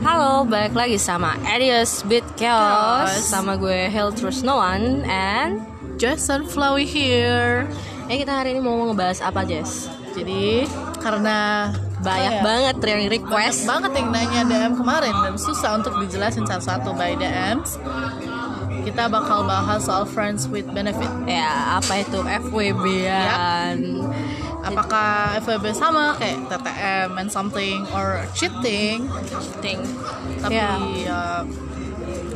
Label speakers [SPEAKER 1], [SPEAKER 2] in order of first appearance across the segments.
[SPEAKER 1] Halo, balik lagi sama Adios Beat Chaos
[SPEAKER 2] Chaos.
[SPEAKER 1] Sama gue Hell Trust No One And
[SPEAKER 2] Jason Flowey here.
[SPEAKER 1] Eh kita hari ini mau ngebahas apa Jess?
[SPEAKER 2] Jadi karena
[SPEAKER 1] Banyak
[SPEAKER 2] ya,
[SPEAKER 1] banget yang
[SPEAKER 2] banyak
[SPEAKER 1] request
[SPEAKER 2] banget yang nanya DM kemarin dan susah untuk dijelasin satu-satu by DMs. Kita bakal bahas soal friends with benefit.
[SPEAKER 1] Ya apa itu FWB-an
[SPEAKER 2] Apakah FWB sama kayak TTM and something or cheating?
[SPEAKER 1] Ting.
[SPEAKER 2] Tapi
[SPEAKER 1] Ya.
[SPEAKER 2] ya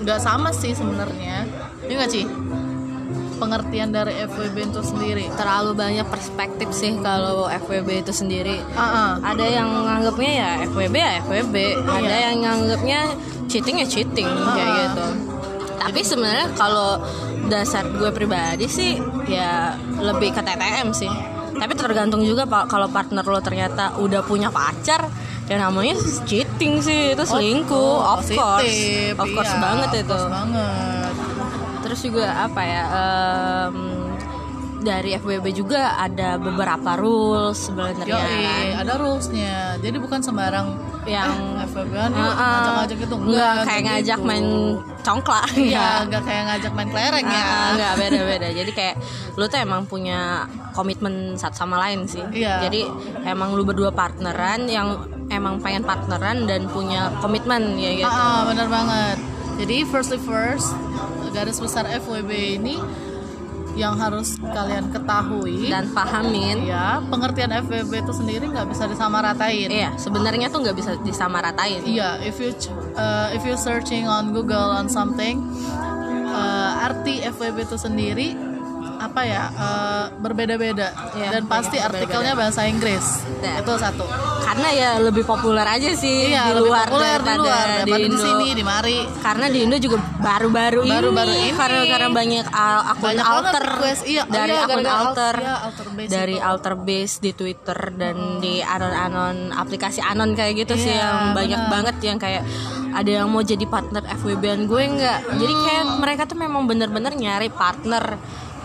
[SPEAKER 2] nggak sama sih sebenarnya. Ini nggak sih? Pengertian dari FWB itu sendiri.
[SPEAKER 1] Terlalu banyak perspektif sih kalau FWB itu sendiri
[SPEAKER 2] Ah, ah.
[SPEAKER 1] Ada yang nganggapnya ya FWB ya FWB Ada
[SPEAKER 2] Iya.
[SPEAKER 1] yang nganggapnya cheating ya cheating kayak
[SPEAKER 2] Ah.
[SPEAKER 1] gitu Tapi sebenarnya kalau dasar gue pribadi sih ya lebih ke TTM sih tapi tergantung juga pak kalau partner lo ternyata udah punya pacar ya namanya cheating sih itu selingkuh
[SPEAKER 2] Oh,
[SPEAKER 1] of course
[SPEAKER 2] positif,
[SPEAKER 1] of course
[SPEAKER 2] iya,
[SPEAKER 1] banget
[SPEAKER 2] of
[SPEAKER 1] itu
[SPEAKER 2] course banget.
[SPEAKER 1] terus juga apa ya em, dari FWB juga ada beberapa rules sebenarnya kan.
[SPEAKER 2] ada rulesnya. Jadi bukan sembarang
[SPEAKER 1] yang
[SPEAKER 2] eh, FWB
[SPEAKER 1] ah.
[SPEAKER 2] ngajak-ngajak itu
[SPEAKER 1] nggak kayak
[SPEAKER 2] kayak
[SPEAKER 1] ngajak
[SPEAKER 2] gitu.
[SPEAKER 1] main congklak
[SPEAKER 2] Iya, nggak kayak ngajak main kelereng ya.
[SPEAKER 1] Ah, nggak beda beda jadi kayak lu tuh emang punya komitmen satu sama lain sih
[SPEAKER 2] Iya.
[SPEAKER 1] jadi emang lu berdua partneran yang emang pengen partneran dan punya komitmen ya gitu
[SPEAKER 2] Ah, benar banget. Jadi firstly first garis besar FWB ini yang harus kalian ketahui
[SPEAKER 1] dan pahamin
[SPEAKER 2] ya pengertian FWB itu sendiri nggak bisa disamaratain.
[SPEAKER 1] iya sebenarnya tuh nggak bisa disamaratain
[SPEAKER 2] Iya, if you uh, if you searching on Google on something, uh, arti FWB itu sendiri apa ya uh, berbeda-beda
[SPEAKER 1] Iya,
[SPEAKER 2] dan pasti
[SPEAKER 1] iya,
[SPEAKER 2] artikelnya bahasa Inggris.
[SPEAKER 1] Iya.
[SPEAKER 2] Itu satu.
[SPEAKER 1] Karena ya lebih populer aja sih
[SPEAKER 2] Iya,
[SPEAKER 1] di
[SPEAKER 2] lebih
[SPEAKER 1] luar
[SPEAKER 2] populer di
[SPEAKER 1] daripada
[SPEAKER 2] luar
[SPEAKER 1] di, Indo.
[SPEAKER 2] sini di Mari.
[SPEAKER 1] karena di Indo juga baru-baru ini,
[SPEAKER 2] Baru-baru ini.
[SPEAKER 1] karena karena banyak al- akun
[SPEAKER 2] Banyak
[SPEAKER 1] alter
[SPEAKER 2] request. Iya,
[SPEAKER 1] dari
[SPEAKER 2] iya,
[SPEAKER 1] akun alter
[SPEAKER 2] iya, alter base
[SPEAKER 1] dari
[SPEAKER 2] itu.
[SPEAKER 1] alter base di Twitter dan di anon-anon aplikasi anon kayak gitu sih
[SPEAKER 2] Iya,
[SPEAKER 1] yang banyak banget yang kayak ada yang mau jadi partner FWB-an gue nggak jadi kayak mereka tuh memang bener-bener nyari partner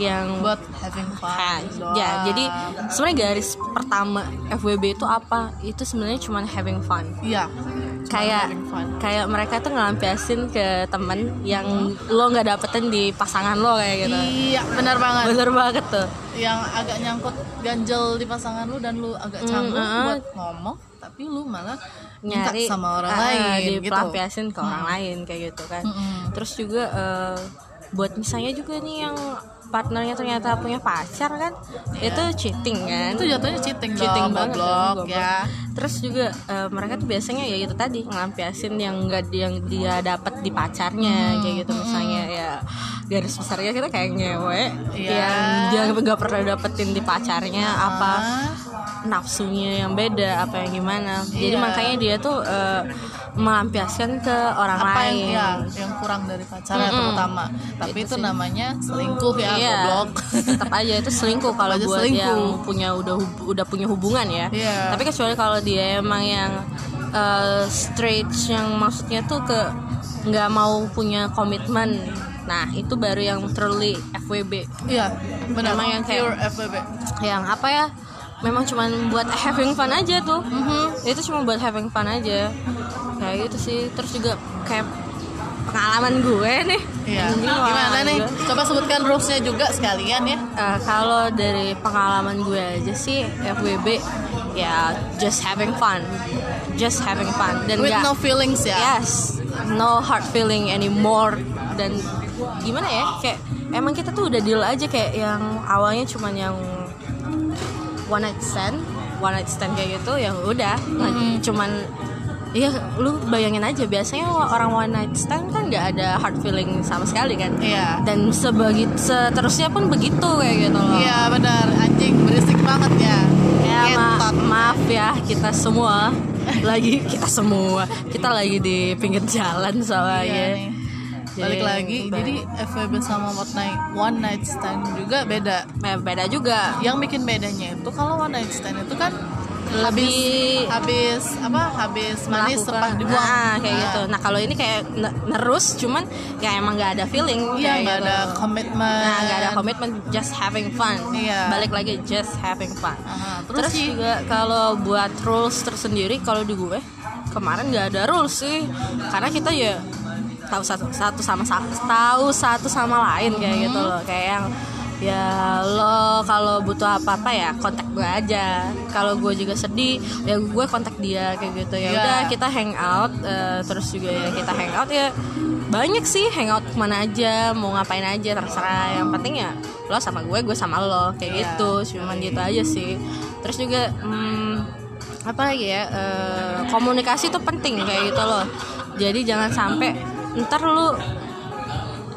[SPEAKER 1] yang
[SPEAKER 2] Buat having
[SPEAKER 1] Ha,
[SPEAKER 2] fun.
[SPEAKER 1] ya jadi sebenarnya garis pertama FWB itu apa itu sebenarnya cuma having fun
[SPEAKER 2] iya.
[SPEAKER 1] kayak kayak mereka tuh ngelampiasin ke temen yang lo nggak dapetin di pasangan lo kayak gitu
[SPEAKER 2] Iya, benar banget.
[SPEAKER 1] bener banget tuh
[SPEAKER 2] Yang agak nyangkut ganjel di pasangan lu dan lu agak canggung
[SPEAKER 1] ah.
[SPEAKER 2] buat ngomong, tapi lu malah
[SPEAKER 1] nyari
[SPEAKER 2] sama orang
[SPEAKER 1] ah,
[SPEAKER 2] lain gitu.
[SPEAKER 1] dipelampiasin ke orang lain kayak gitu kan
[SPEAKER 2] Mm-mm.
[SPEAKER 1] terus juga eh, buat misalnya juga nih yang partnernya ternyata punya pacar kan itu cheating kan?
[SPEAKER 2] Itu jatuhnya cheating,
[SPEAKER 1] cheating
[SPEAKER 2] dong,
[SPEAKER 1] banget
[SPEAKER 2] goblok,
[SPEAKER 1] kan,
[SPEAKER 2] ya.
[SPEAKER 1] terus juga eh, mereka tuh biasanya ya itu tadi ngelampiasin yang enggak yang dia dapat di pacarnya kayak gitu misalnya ya. Garis besarnya kita kayak ngewe
[SPEAKER 2] Iya.
[SPEAKER 1] yang dia nggak pernah dapetin di pacarnya apa nafsunya yang beda apa yang gimana. Jadi
[SPEAKER 2] Iya.
[SPEAKER 1] makanya dia tuh eh, melampiaskan ke orang
[SPEAKER 2] apa
[SPEAKER 1] lain
[SPEAKER 2] yang ya, yang kurang dari pacarnya terutama tapi itu, namanya selingkuh ya
[SPEAKER 1] Iya,
[SPEAKER 2] goblok
[SPEAKER 1] tetap aja itu selingkuh kalau buat
[SPEAKER 2] selingkuh.
[SPEAKER 1] yang punya udah udah punya hubungan ya.
[SPEAKER 2] Iya.
[SPEAKER 1] Tapi kecuali kalau dia emang yang eh, straight yang maksudnya tuh ke nggak mau punya komitmen. Nah itu baru yang truly FWB.
[SPEAKER 2] iya benar
[SPEAKER 1] Emang yang kayak-
[SPEAKER 2] pure FWB
[SPEAKER 1] Yang apa ya? Memang cuman buat having fun aja tuh. Itu cuma buat having fun aja. Kayak gitu sih. Terus juga kayak pengalaman gue nih.
[SPEAKER 2] iya gimana nih
[SPEAKER 1] gue.
[SPEAKER 2] coba sebutkan rulesnya juga sekalian ya
[SPEAKER 1] Eh, kalau dari pengalaman gue aja sih FWB ya just having fun, just having fun dan
[SPEAKER 2] with
[SPEAKER 1] nggak
[SPEAKER 2] no feelings ya
[SPEAKER 1] yes no hard feeling anymore dan gimana ya kayak emang kita tuh udah deal aja kayak yang awalnya cuman yang one night stand one night stand kayak gitu yang udah nggak- cuman Iya, lu bayangin aja biasanya orang one night stand kan nggak ada hard feeling sama sekali kan.
[SPEAKER 2] Iya.
[SPEAKER 1] Dan sebagi seterusnya pun begitu kayak gitu loh.
[SPEAKER 2] iya benar anjing berisik banget ya
[SPEAKER 1] Ya ma- maaf ya kita semua lagi kita semua kita lagi di pinggir jalan soalnya.
[SPEAKER 2] Iya nih. Balik lagi
[SPEAKER 1] ba-
[SPEAKER 2] jadi FWB sama one night one night stand juga beda
[SPEAKER 1] Eh, beda juga.
[SPEAKER 2] yang bikin bedanya itu kalau one night stand itu kan
[SPEAKER 1] Lebih
[SPEAKER 2] habis apa habis manis sepah dibuang
[SPEAKER 1] Nah, kayak
[SPEAKER 2] Nah,
[SPEAKER 1] gitu. Nah kalau ini kayak ne- nerus, cuman ya emang nggak ada feeling.
[SPEAKER 2] iya nggak
[SPEAKER 1] gitu.
[SPEAKER 2] ada komitmen
[SPEAKER 1] Nah nggak ada komitmen, just having fun.
[SPEAKER 2] Iya.
[SPEAKER 1] Balik lagi just having fun.
[SPEAKER 2] Aha,
[SPEAKER 1] Terus,
[SPEAKER 2] terus, sih
[SPEAKER 1] juga kalau buat rules tersendiri kalau di gue kemarin nggak ada rules sih karena kita ya tahu satu satu sama sa- tahu satu sama lain kayak gitu loh. Kayak yang ya lo kalau butuh apa apa ya kontak gue aja. Kalau gue juga sedih ya gue kontak dia kayak gitu. Ya
[SPEAKER 2] Iya.
[SPEAKER 1] udah kita hangout eh, terus juga ya kita hangout ya banyak sih hangout ke mana aja mau ngapain aja terserah. Yang penting ya lo sama gue gue sama lo kayak
[SPEAKER 2] Iya.
[SPEAKER 1] gitu. Cuman gitu aja sih. Terus juga hmm, apa lagi ya eh, komunikasi itu penting kayak gitu loh. Jadi jangan sampai ntar lu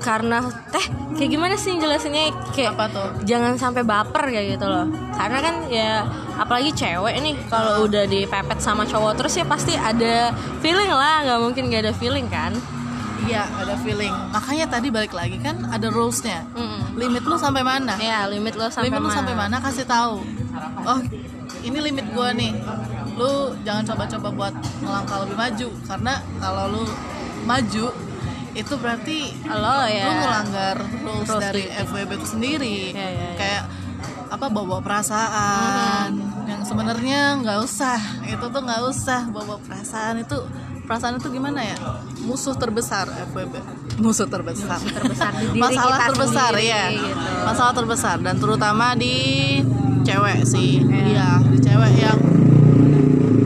[SPEAKER 1] karena teh kayak gimana sih jelasinnya kayak
[SPEAKER 2] Apa tuh?
[SPEAKER 1] jangan sampai baper kayak gitu loh karena kan ya apalagi cewek nih kalau udah dipepet sama cowok terus ya pasti ada feeling lah nggak mungkin gak ada feeling kan
[SPEAKER 2] Iya, ada feeling. Makanya tadi balik lagi kan ada rulesnya. Limit lu sampai mana?
[SPEAKER 1] ya limit lo sampai
[SPEAKER 2] limit lu
[SPEAKER 1] mana
[SPEAKER 2] sampai mana kasih tahu. Oh, ini limit gua nih. Lu jangan coba-coba buat melangkah lebih maju karena kalau lu maju itu berarti
[SPEAKER 1] lo ya.
[SPEAKER 2] lu melanggar rules
[SPEAKER 1] Rules
[SPEAKER 2] dari
[SPEAKER 1] gitu.
[SPEAKER 2] FWB itu sendiri.
[SPEAKER 1] Iya, iya, iya.
[SPEAKER 2] Kayak apa bawa perasaan. Yang sebenarnya nggak usah. Itu tuh nggak usah bawa perasaan. Itu perasaan itu gimana ya? Musuh terbesar FWB musuh terbesar.
[SPEAKER 1] Terbesar di diri
[SPEAKER 2] masalah
[SPEAKER 1] kita
[SPEAKER 2] terbesar
[SPEAKER 1] sendiri,
[SPEAKER 2] ya
[SPEAKER 1] gitu.
[SPEAKER 2] masalah terbesar dan terutama di cewek sih.
[SPEAKER 1] Iya.
[SPEAKER 2] iya di cewek yang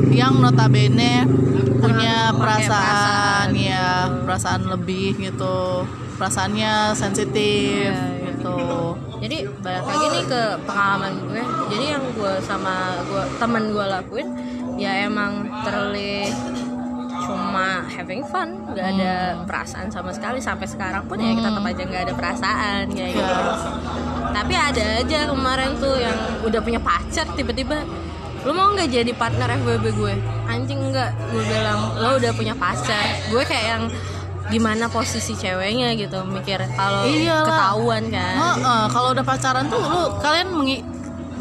[SPEAKER 2] yang notabene punya perasaan
[SPEAKER 1] perasaan,
[SPEAKER 2] ya perasaan lebih gitu perasaannya sensitif
[SPEAKER 1] Iya,
[SPEAKER 2] gitu.
[SPEAKER 1] Jadi balik lagi nih ke pengalaman gue. Jadi yang gue sama gue temen gue lakuin ya emang terlih cuma having fun. Nggak ada perasaan sama sekali. Sampai sekarang pun ya kita tetap aja nggak ada perasaan kayak gitu.
[SPEAKER 2] Iya.
[SPEAKER 1] tapi ada aja kemarin tuh yang udah punya pacar tiba-tiba lu mau nggak jadi partner FWB gue? Anjing nggak. Gue bilang lo udah punya pacar. Gue kayak yang gimana posisi ceweknya gitu mikir kalau ketahuan kan.
[SPEAKER 2] Heeh, kalau udah pacaran tuh lu kalian mengi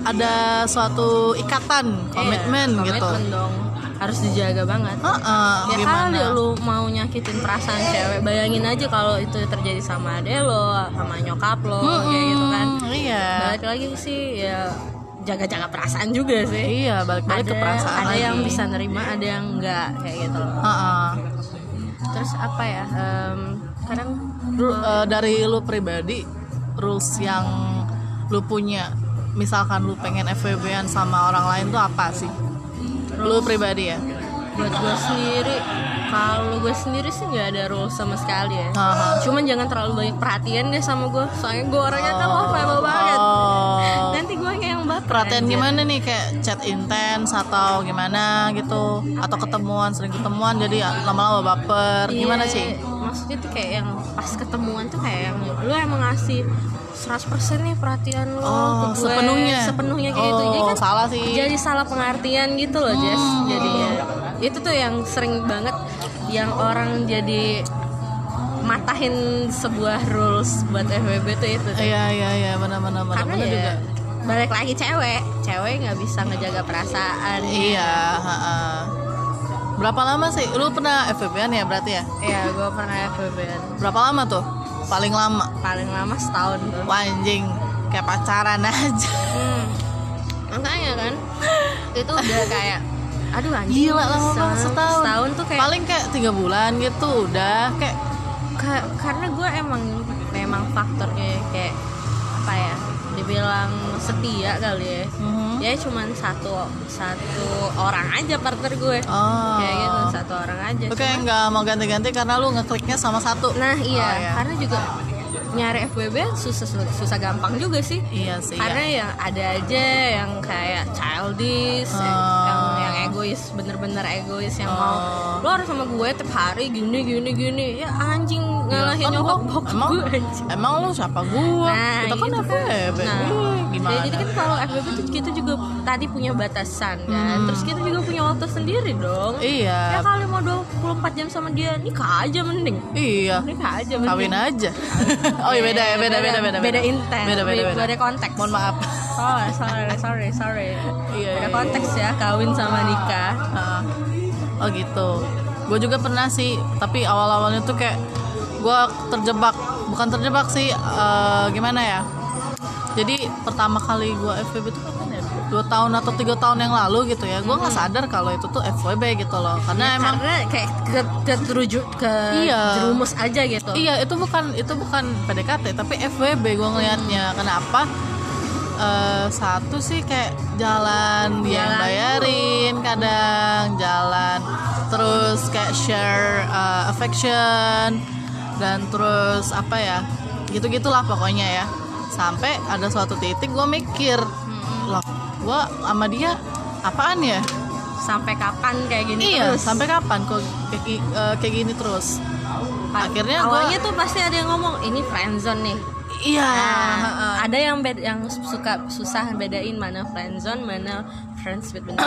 [SPEAKER 2] ada suatu ikatan komitmen
[SPEAKER 1] Iya,
[SPEAKER 2] gitu.
[SPEAKER 1] komitmen dong. Harus dijaga banget.
[SPEAKER 2] Heeh,
[SPEAKER 1] ya
[SPEAKER 2] gimana?
[SPEAKER 1] kali lu mau nyakitin perasaan cewek bayangin aja kalau itu terjadi sama ade lo sama nyokap lo kayak gitu kan.
[SPEAKER 2] Hmm, iya.
[SPEAKER 1] Balik lagi sih ya jaga-jaga perasaan juga sih.
[SPEAKER 2] Iya balik-balik
[SPEAKER 1] ada
[SPEAKER 2] ke perasaan
[SPEAKER 1] ada
[SPEAKER 2] lagi.
[SPEAKER 1] yang bisa nerima ada yang enggak kayak gitu loh.
[SPEAKER 2] Heeh.
[SPEAKER 1] Terus apa ya em, kadang
[SPEAKER 2] Ru- eh, dari lu pribadi rules yang lu punya misalkan lu pengen FWB-an sama orang lain tuh apa sih? Lu pribadi ya?
[SPEAKER 1] Buat gue sendiri kalau gue sendiri sih nggak ada rules sama sekali ya.
[SPEAKER 2] Aha.
[SPEAKER 1] cuman jangan terlalu banyak perhatian deh sama gue soalnya gue orangnya tuh lovable banget.
[SPEAKER 2] Oh.
[SPEAKER 1] Nanti gue
[SPEAKER 2] perhatian gimana nih? Kayak chat intens atau gimana gitu? Atau ketemuan sering ketemuan jadi lama-lama baper.
[SPEAKER 1] Iya,
[SPEAKER 2] gimana sih?
[SPEAKER 1] maksudnya tuh kayak yang pas ketemuan tuh kayak yang lu emang ngasih 100% nih perhatian lo
[SPEAKER 2] Oh,
[SPEAKER 1] ke gue
[SPEAKER 2] sepenuhnya.
[SPEAKER 1] sepenuhnya kayak gitu. Jadi
[SPEAKER 2] Oh,
[SPEAKER 1] kan?
[SPEAKER 2] salah sih.
[SPEAKER 1] jadi salah pengertian gitu loh Jess jadinya. Itu tuh yang sering banget yang orang jadi matahin sebuah rules buat FWB tuh itu.
[SPEAKER 2] Iya iya iya. Benar-benar
[SPEAKER 1] karena
[SPEAKER 2] benar
[SPEAKER 1] ya
[SPEAKER 2] juga
[SPEAKER 1] balik lagi cewek. Cewek nggak bisa ngejaga perasaan.
[SPEAKER 2] Iya ha-ha. berapa lama sih? Lu pernah FWB-an ya berarti ya?
[SPEAKER 1] Iya, gue pernah FWB
[SPEAKER 2] berapa lama tuh? Paling lama?
[SPEAKER 1] Paling lama setahun tuh.
[SPEAKER 2] Anjing. Kayak pacaran aja.
[SPEAKER 1] Hmm. Makanya kan itu udah kayak aduh anjing
[SPEAKER 2] gila lama banget setahun.
[SPEAKER 1] Setahun tuh kayak
[SPEAKER 2] paling kayak tiga bulan gitu udah. Kayak
[SPEAKER 1] ka- karena gue emang memang faktornya kayak ya dibilang setia kali ya
[SPEAKER 2] mhm.
[SPEAKER 1] ya cuman satu satu orang aja partner gue
[SPEAKER 2] oh
[SPEAKER 1] kayak gitu satu orang aja
[SPEAKER 2] Lu kayak nggak mau ganti-ganti karena lu ngekliknya sama satu
[SPEAKER 1] nah iya,
[SPEAKER 2] Oh, iya.
[SPEAKER 1] karena juga nyari FWB susah susah gampang juga sih
[SPEAKER 2] iya sih
[SPEAKER 1] karena
[SPEAKER 2] ya.
[SPEAKER 1] yang ada aja yang kayak childish
[SPEAKER 2] Oh.
[SPEAKER 1] yang egois bener-bener egois yang
[SPEAKER 2] Oh.
[SPEAKER 1] mau. Lo harus sama gue tiap hari gini gini gini. Ya anjing ngalahin
[SPEAKER 2] Kan
[SPEAKER 1] nyokap bokap
[SPEAKER 2] emang
[SPEAKER 1] gue anjing.
[SPEAKER 2] emang lu siapa gua?
[SPEAKER 1] Nah,
[SPEAKER 2] kita kan
[SPEAKER 1] gitu
[SPEAKER 2] FWB
[SPEAKER 1] Nah,
[SPEAKER 2] Wih, gimana?
[SPEAKER 1] Ya, jadi kan kalau FWB tuh kita juga tadi punya batasan kan. Terus kita juga punya waktu sendiri dong. Ya
[SPEAKER 2] Hmm. iya
[SPEAKER 1] kali mau 24 jam sama dia nikah aja mending.
[SPEAKER 2] iya.
[SPEAKER 1] Nikah aja mending.
[SPEAKER 2] kawin aja. Oh iya beda ya beda beda beda
[SPEAKER 1] beda intens
[SPEAKER 2] beda beda beda
[SPEAKER 1] beda. konteks
[SPEAKER 2] mohon maaf
[SPEAKER 1] oh sorry sorry sorry.
[SPEAKER 2] Iya,
[SPEAKER 1] beda
[SPEAKER 2] iya,
[SPEAKER 1] konteks ya kawin sama nikah.
[SPEAKER 2] Ah. oh gitu. Gue juga pernah sih tapi awal awalnya tuh kayak gue terjebak. Bukan terjebak sih eh, gimana ya? Jadi pertama kali gue FVB itu kapan ya? Dua tahun atau tiga tahun yang lalu gitu ya. Gue nggak sadar kalau itu tuh FWB gitu loh. Karena emang
[SPEAKER 1] karena kayak ke, ke terujuk ke
[SPEAKER 2] Iya.
[SPEAKER 1] jerumus aja gitu.
[SPEAKER 2] Iya itu bukan itu bukan PDKT tapi FWB gue ngelihatnya kenapa Eh, satu sih kayak jalan dia yang bayarin kadang jalan. Terus kayak share eh, affection. Dan terus apa ya gitu gitulah pokoknya ya. Sampai ada suatu titik gue mikir loh gue sama dia apaan ya?
[SPEAKER 1] Sampai kapan kayak gini
[SPEAKER 2] iya
[SPEAKER 1] terus?
[SPEAKER 2] sampai kapan kok kayak, eh, kayak gini terus? Akhirnya gua-
[SPEAKER 1] awalnya tuh pasti ada yang ngomong ini friendzone nih
[SPEAKER 2] iya.
[SPEAKER 1] Nah, ada yang bed yang suka susah bedain mana friendzone mana friends with benefit.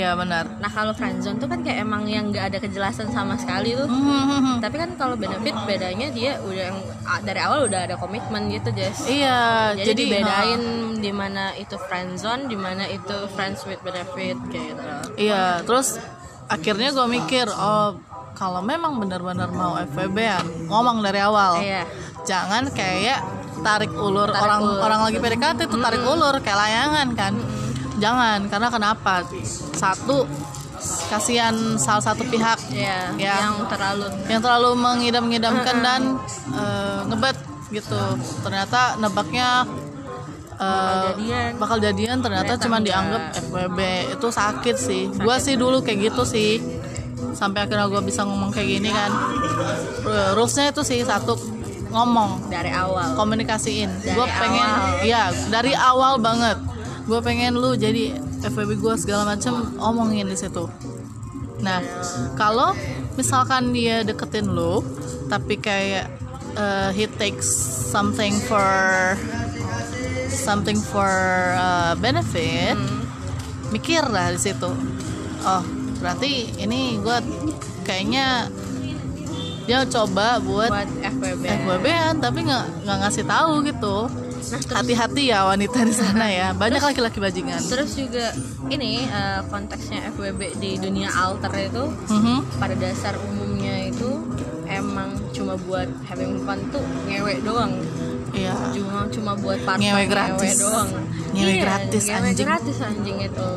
[SPEAKER 2] iya benar.
[SPEAKER 1] Nah kalau friendzone tuh kan kayak emang yang nggak ada kejelasan sama sekali tuh.
[SPEAKER 2] Hmm,
[SPEAKER 1] tapi kan kalau benefit bedanya dia udah yang dari awal udah ada komitmen gitu Jess.
[SPEAKER 2] Iya
[SPEAKER 1] jadi,
[SPEAKER 2] jadi
[SPEAKER 1] dibedain di mana itu friendzone di mana itu friends with benefit kayak gitu.
[SPEAKER 2] Iya, terus akhirnya gue mikir, oh kalau memang benar-benar mau FWB ya ngomong dari awal,
[SPEAKER 1] iya.
[SPEAKER 2] Jangan kayak tarik ulur.
[SPEAKER 1] Tarik
[SPEAKER 2] orang
[SPEAKER 1] ulur.
[SPEAKER 2] orang lagi PDKT itu tarik ulur kayak layangan kan, jangan karena kenapa? Satu kasihan salah satu pihak
[SPEAKER 1] iya
[SPEAKER 2] Ya.
[SPEAKER 1] yang terlalu
[SPEAKER 2] yang terlalu mengidam-ngidamkan dan eh, ngebet gitu, ternyata nebaknya eh,
[SPEAKER 1] jadian.
[SPEAKER 2] bakal jadian ternyata cuma dianggap FWB itu sakit sih. Gue sih dulu kayak gitu sih. Sampai akhirnya gue bisa ngomong kayak gini kan. Ru- rulesnya itu sih satu ngomong.
[SPEAKER 1] Dari awal.
[SPEAKER 2] Komunikasiin. Gue pengen
[SPEAKER 1] awal.
[SPEAKER 2] ya dari awal banget. Gue pengen lu jadi FWB gue segala macam omongin di situ. Nah kalau misalkan dia deketin lu tapi kayak uh, he takes something for something for uh, benefit mikir lah di situ. Oh berarti ini gue kayaknya dia coba buat
[SPEAKER 1] buat FWB
[SPEAKER 2] FWB-an tapi nggak nggak ngasih tahu gitu
[SPEAKER 1] nah
[SPEAKER 2] hati-hati ya wanita di sana ya banyak laki-laki bajingan
[SPEAKER 1] Terus juga ini eh, konteksnya FWB di dunia alter itu
[SPEAKER 2] Mhm.
[SPEAKER 1] pada dasar umumnya itu emang cuma buat having fun tuh ngewe doang.
[SPEAKER 2] iya
[SPEAKER 1] Cuma cuma buat partner
[SPEAKER 2] Ngewe gratis.
[SPEAKER 1] doang.
[SPEAKER 2] Ngewe
[SPEAKER 1] Iya,
[SPEAKER 2] gratis,
[SPEAKER 1] ngewe
[SPEAKER 2] anjing.
[SPEAKER 1] gratis anjing itu.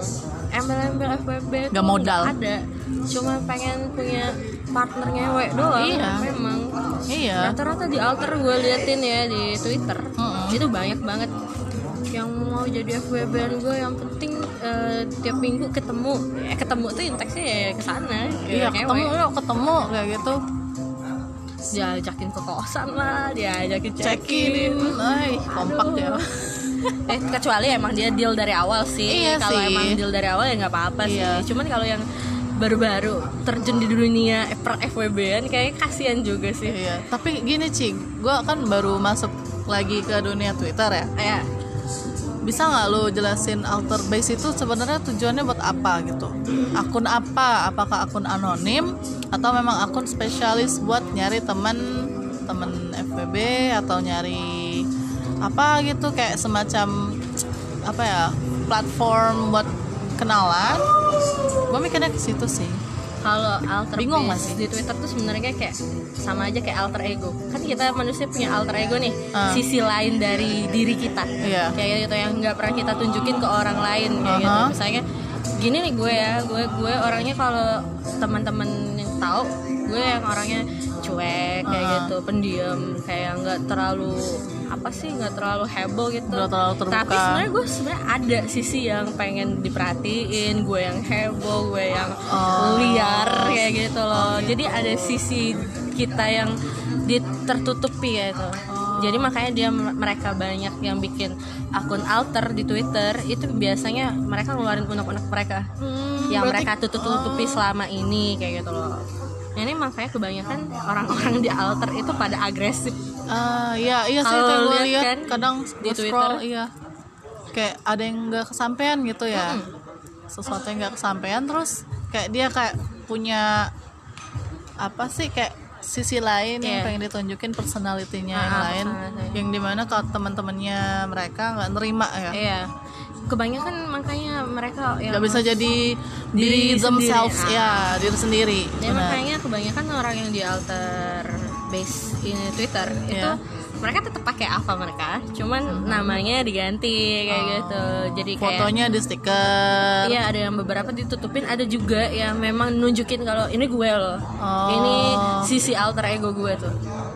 [SPEAKER 1] Embel-embel FWB
[SPEAKER 2] Nggak modal.
[SPEAKER 1] ada. Cuma pengen punya partner ngewe doang.
[SPEAKER 2] Iya.
[SPEAKER 1] Memang.
[SPEAKER 2] iya
[SPEAKER 1] Rata-rata di alter gue liatin ya di Twitter.
[SPEAKER 2] Mm-mm.
[SPEAKER 1] Itu banyak banget yang mau jadi FWB gue yang penting eh, tiap minggu ketemu eh, ketemu tuh inteksnya ya ke sana
[SPEAKER 2] iya ketemu yuk ketemu kayak gitu
[SPEAKER 1] diajakin ke kosan lah diajakin
[SPEAKER 2] check
[SPEAKER 1] check-in
[SPEAKER 2] in ay kompak ya
[SPEAKER 1] eh kecuali emang dia deal dari awal sih
[SPEAKER 2] Iya
[SPEAKER 1] kalau emang deal dari awal ya nggak apa-apa
[SPEAKER 2] Iya.
[SPEAKER 1] sih cuman kalau yang baru-baru terjun di dunia per FWB-an kayaknya kasihan juga sih.
[SPEAKER 2] Iya tapi gini cing gue kan baru masuk lagi ke dunia Twitter ya.
[SPEAKER 1] Ya
[SPEAKER 2] bisa nggak lo jelasin alter base itu sebenarnya tujuannya buat apa gitu? Akun apa? Apakah akun anonim? Atau memang akun spesialis buat nyari teman temen FWB atau nyari apa gitu? Kayak semacam apa ya platform buat kenalan gue mikirnya ke situ sih
[SPEAKER 1] kalau alter
[SPEAKER 2] Bingung
[SPEAKER 1] base
[SPEAKER 2] masih.
[SPEAKER 1] di Twitter tuh sebenarnya kayak sama aja kayak alter ego kan kita manusia punya alter ego nih
[SPEAKER 2] Ah.
[SPEAKER 1] sisi lain dari diri kita
[SPEAKER 2] Iya.
[SPEAKER 1] kayak gitu yang nggak pernah kita tunjukin ke orang lain kayak gitu
[SPEAKER 2] Aha.
[SPEAKER 1] misalnya gini nih gue ya gue gue orangnya kalau teman-teman yang tahu gue yang orangnya cuek kayak
[SPEAKER 2] Ah.
[SPEAKER 1] gitu pendiam kayak nggak terlalu apa sih nggak terlalu heboh gitu.
[SPEAKER 2] Nggak terlalu terbuka.
[SPEAKER 1] tapi sebenarnya gue sebenarnya ada sisi yang pengen diperhatiin gue yang heboh gue yang
[SPEAKER 2] Oh.
[SPEAKER 1] liar kayak gitu loh. Jadi ada sisi kita yang di tertutupi ya itu jadi makanya dia mereka banyak yang bikin akun alter di Twitter itu biasanya mereka ngeluarin unek-unek mereka. Yang
[SPEAKER 2] berarti-
[SPEAKER 1] mereka tutup-tutupi selama ini kayak gitu loh. Nah, ini makanya kebanyakan orang-orang di alter itu pada agresif
[SPEAKER 2] Ah, iya iya sih
[SPEAKER 1] Kalau
[SPEAKER 2] gue
[SPEAKER 1] lihat kan
[SPEAKER 2] kadang
[SPEAKER 1] di
[SPEAKER 2] gue
[SPEAKER 1] Twitter.
[SPEAKER 2] scroll iya kayak ada yang nggak kesampaian gitu ya sesuatu yang nggak kesampaian terus kayak dia kayak punya apa sih kayak sisi lain yang
[SPEAKER 1] Iya.
[SPEAKER 2] pengen ditunjukin personalitinya
[SPEAKER 1] Ah,
[SPEAKER 2] yang
[SPEAKER 1] ah,
[SPEAKER 2] lain
[SPEAKER 1] personality.
[SPEAKER 2] yang di mana kalau teman-temannya mereka nggak nerima ya
[SPEAKER 1] iya kebanyakan makanya mereka yang
[SPEAKER 2] nggak bisa jadi
[SPEAKER 1] Diri
[SPEAKER 2] diri
[SPEAKER 1] sendiri.
[SPEAKER 2] themselves
[SPEAKER 1] Ah.
[SPEAKER 2] ya diri sendiri
[SPEAKER 1] Ya makanya kebanyakan orang yang di alter base ini Twitter itu
[SPEAKER 2] Iya.
[SPEAKER 1] mereka tetap pakai apa mereka cuman namanya diganti kayak gitu jadi kayak
[SPEAKER 2] fotonya di stiker
[SPEAKER 1] Iya ada yang beberapa ditutupin ada juga yang memang nunjukin kalau ini gue loh
[SPEAKER 2] Oh.
[SPEAKER 1] ini sisi alter ego gue tuh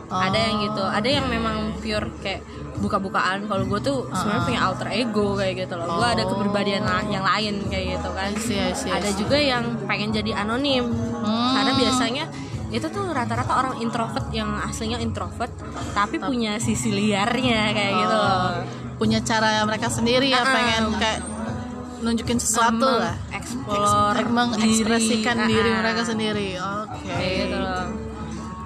[SPEAKER 2] Oh.
[SPEAKER 1] ada yang gitu ada yang memang pure kayak buka-bukaan kalau gue tuh sebenarnya punya alter ego kayak gitu loh gue ada
[SPEAKER 2] Oh.
[SPEAKER 1] kepribadian yang lain kayak gitu kan
[SPEAKER 2] I see, I see, I
[SPEAKER 1] ada juga yang pengen jadi anonim
[SPEAKER 2] Hmm.
[SPEAKER 1] karena biasanya itu tuh rata-rata orang introvert yang aslinya introvert tapi punya sisi liarnya kayak gitu loh.
[SPEAKER 2] Punya cara mereka sendiri ya
[SPEAKER 1] Ah,
[SPEAKER 2] pengen kayak nunjukin sesuatu lah.
[SPEAKER 1] explore
[SPEAKER 2] mengekspresikan diri,
[SPEAKER 1] Ah,
[SPEAKER 2] mereka sendiri oke.
[SPEAKER 1] Kayak gitu loh.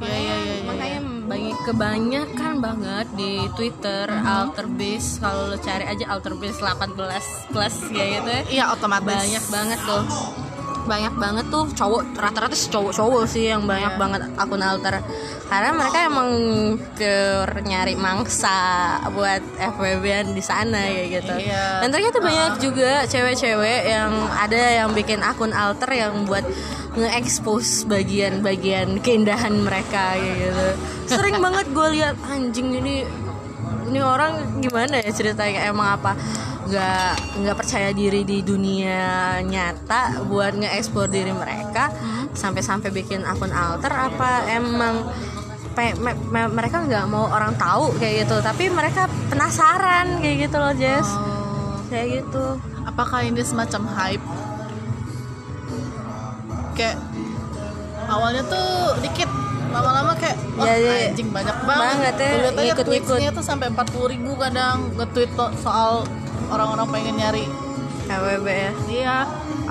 [SPEAKER 2] Ya ya ya, ya.
[SPEAKER 1] makanya banyak kebanyakan banget di Twitter alter base kalau lo cari aja alter base 18 plus kayak gitu ya.
[SPEAKER 2] Iya otomatis.
[SPEAKER 1] Banyak banget tuh banyak banget tuh cowok rata-rata sih cowok-cowok sih yang banyak
[SPEAKER 2] Iya.
[SPEAKER 1] banget akun alter. Karena mereka emang pure nyari mangsa buat FWB di sana kayak gitu.
[SPEAKER 2] Iya.
[SPEAKER 1] dan ternyata banyak juga cewek-cewek yang ada yang bikin akun alter yang buat nge-expose bagian-bagian keindahan mereka kayak gitu. Sering banget gue lihat anjing ini ini orang gimana ya ceritanya? Emang apa nggak nggak percaya diri di dunia nyata buat nge-explore diri mereka. Sampai-sampai bikin akun alter apa emang pe- me- me- mereka nggak mau orang tahu kayak gitu. Tapi mereka penasaran kayak gitu loh Jess.
[SPEAKER 2] Oh,
[SPEAKER 1] kayak gitu.
[SPEAKER 2] Apakah ini semacam hype? Kayak awalnya tuh dikit. Lama-lama kayak wah
[SPEAKER 1] Ya, ya.
[SPEAKER 2] anjing banyak banget,
[SPEAKER 1] Banget ya,
[SPEAKER 2] tweetsnya tuh sampai 40 ribu kadang nge-tweet soal orang-orang pengen nyari.
[SPEAKER 1] KWB ya?
[SPEAKER 2] Iya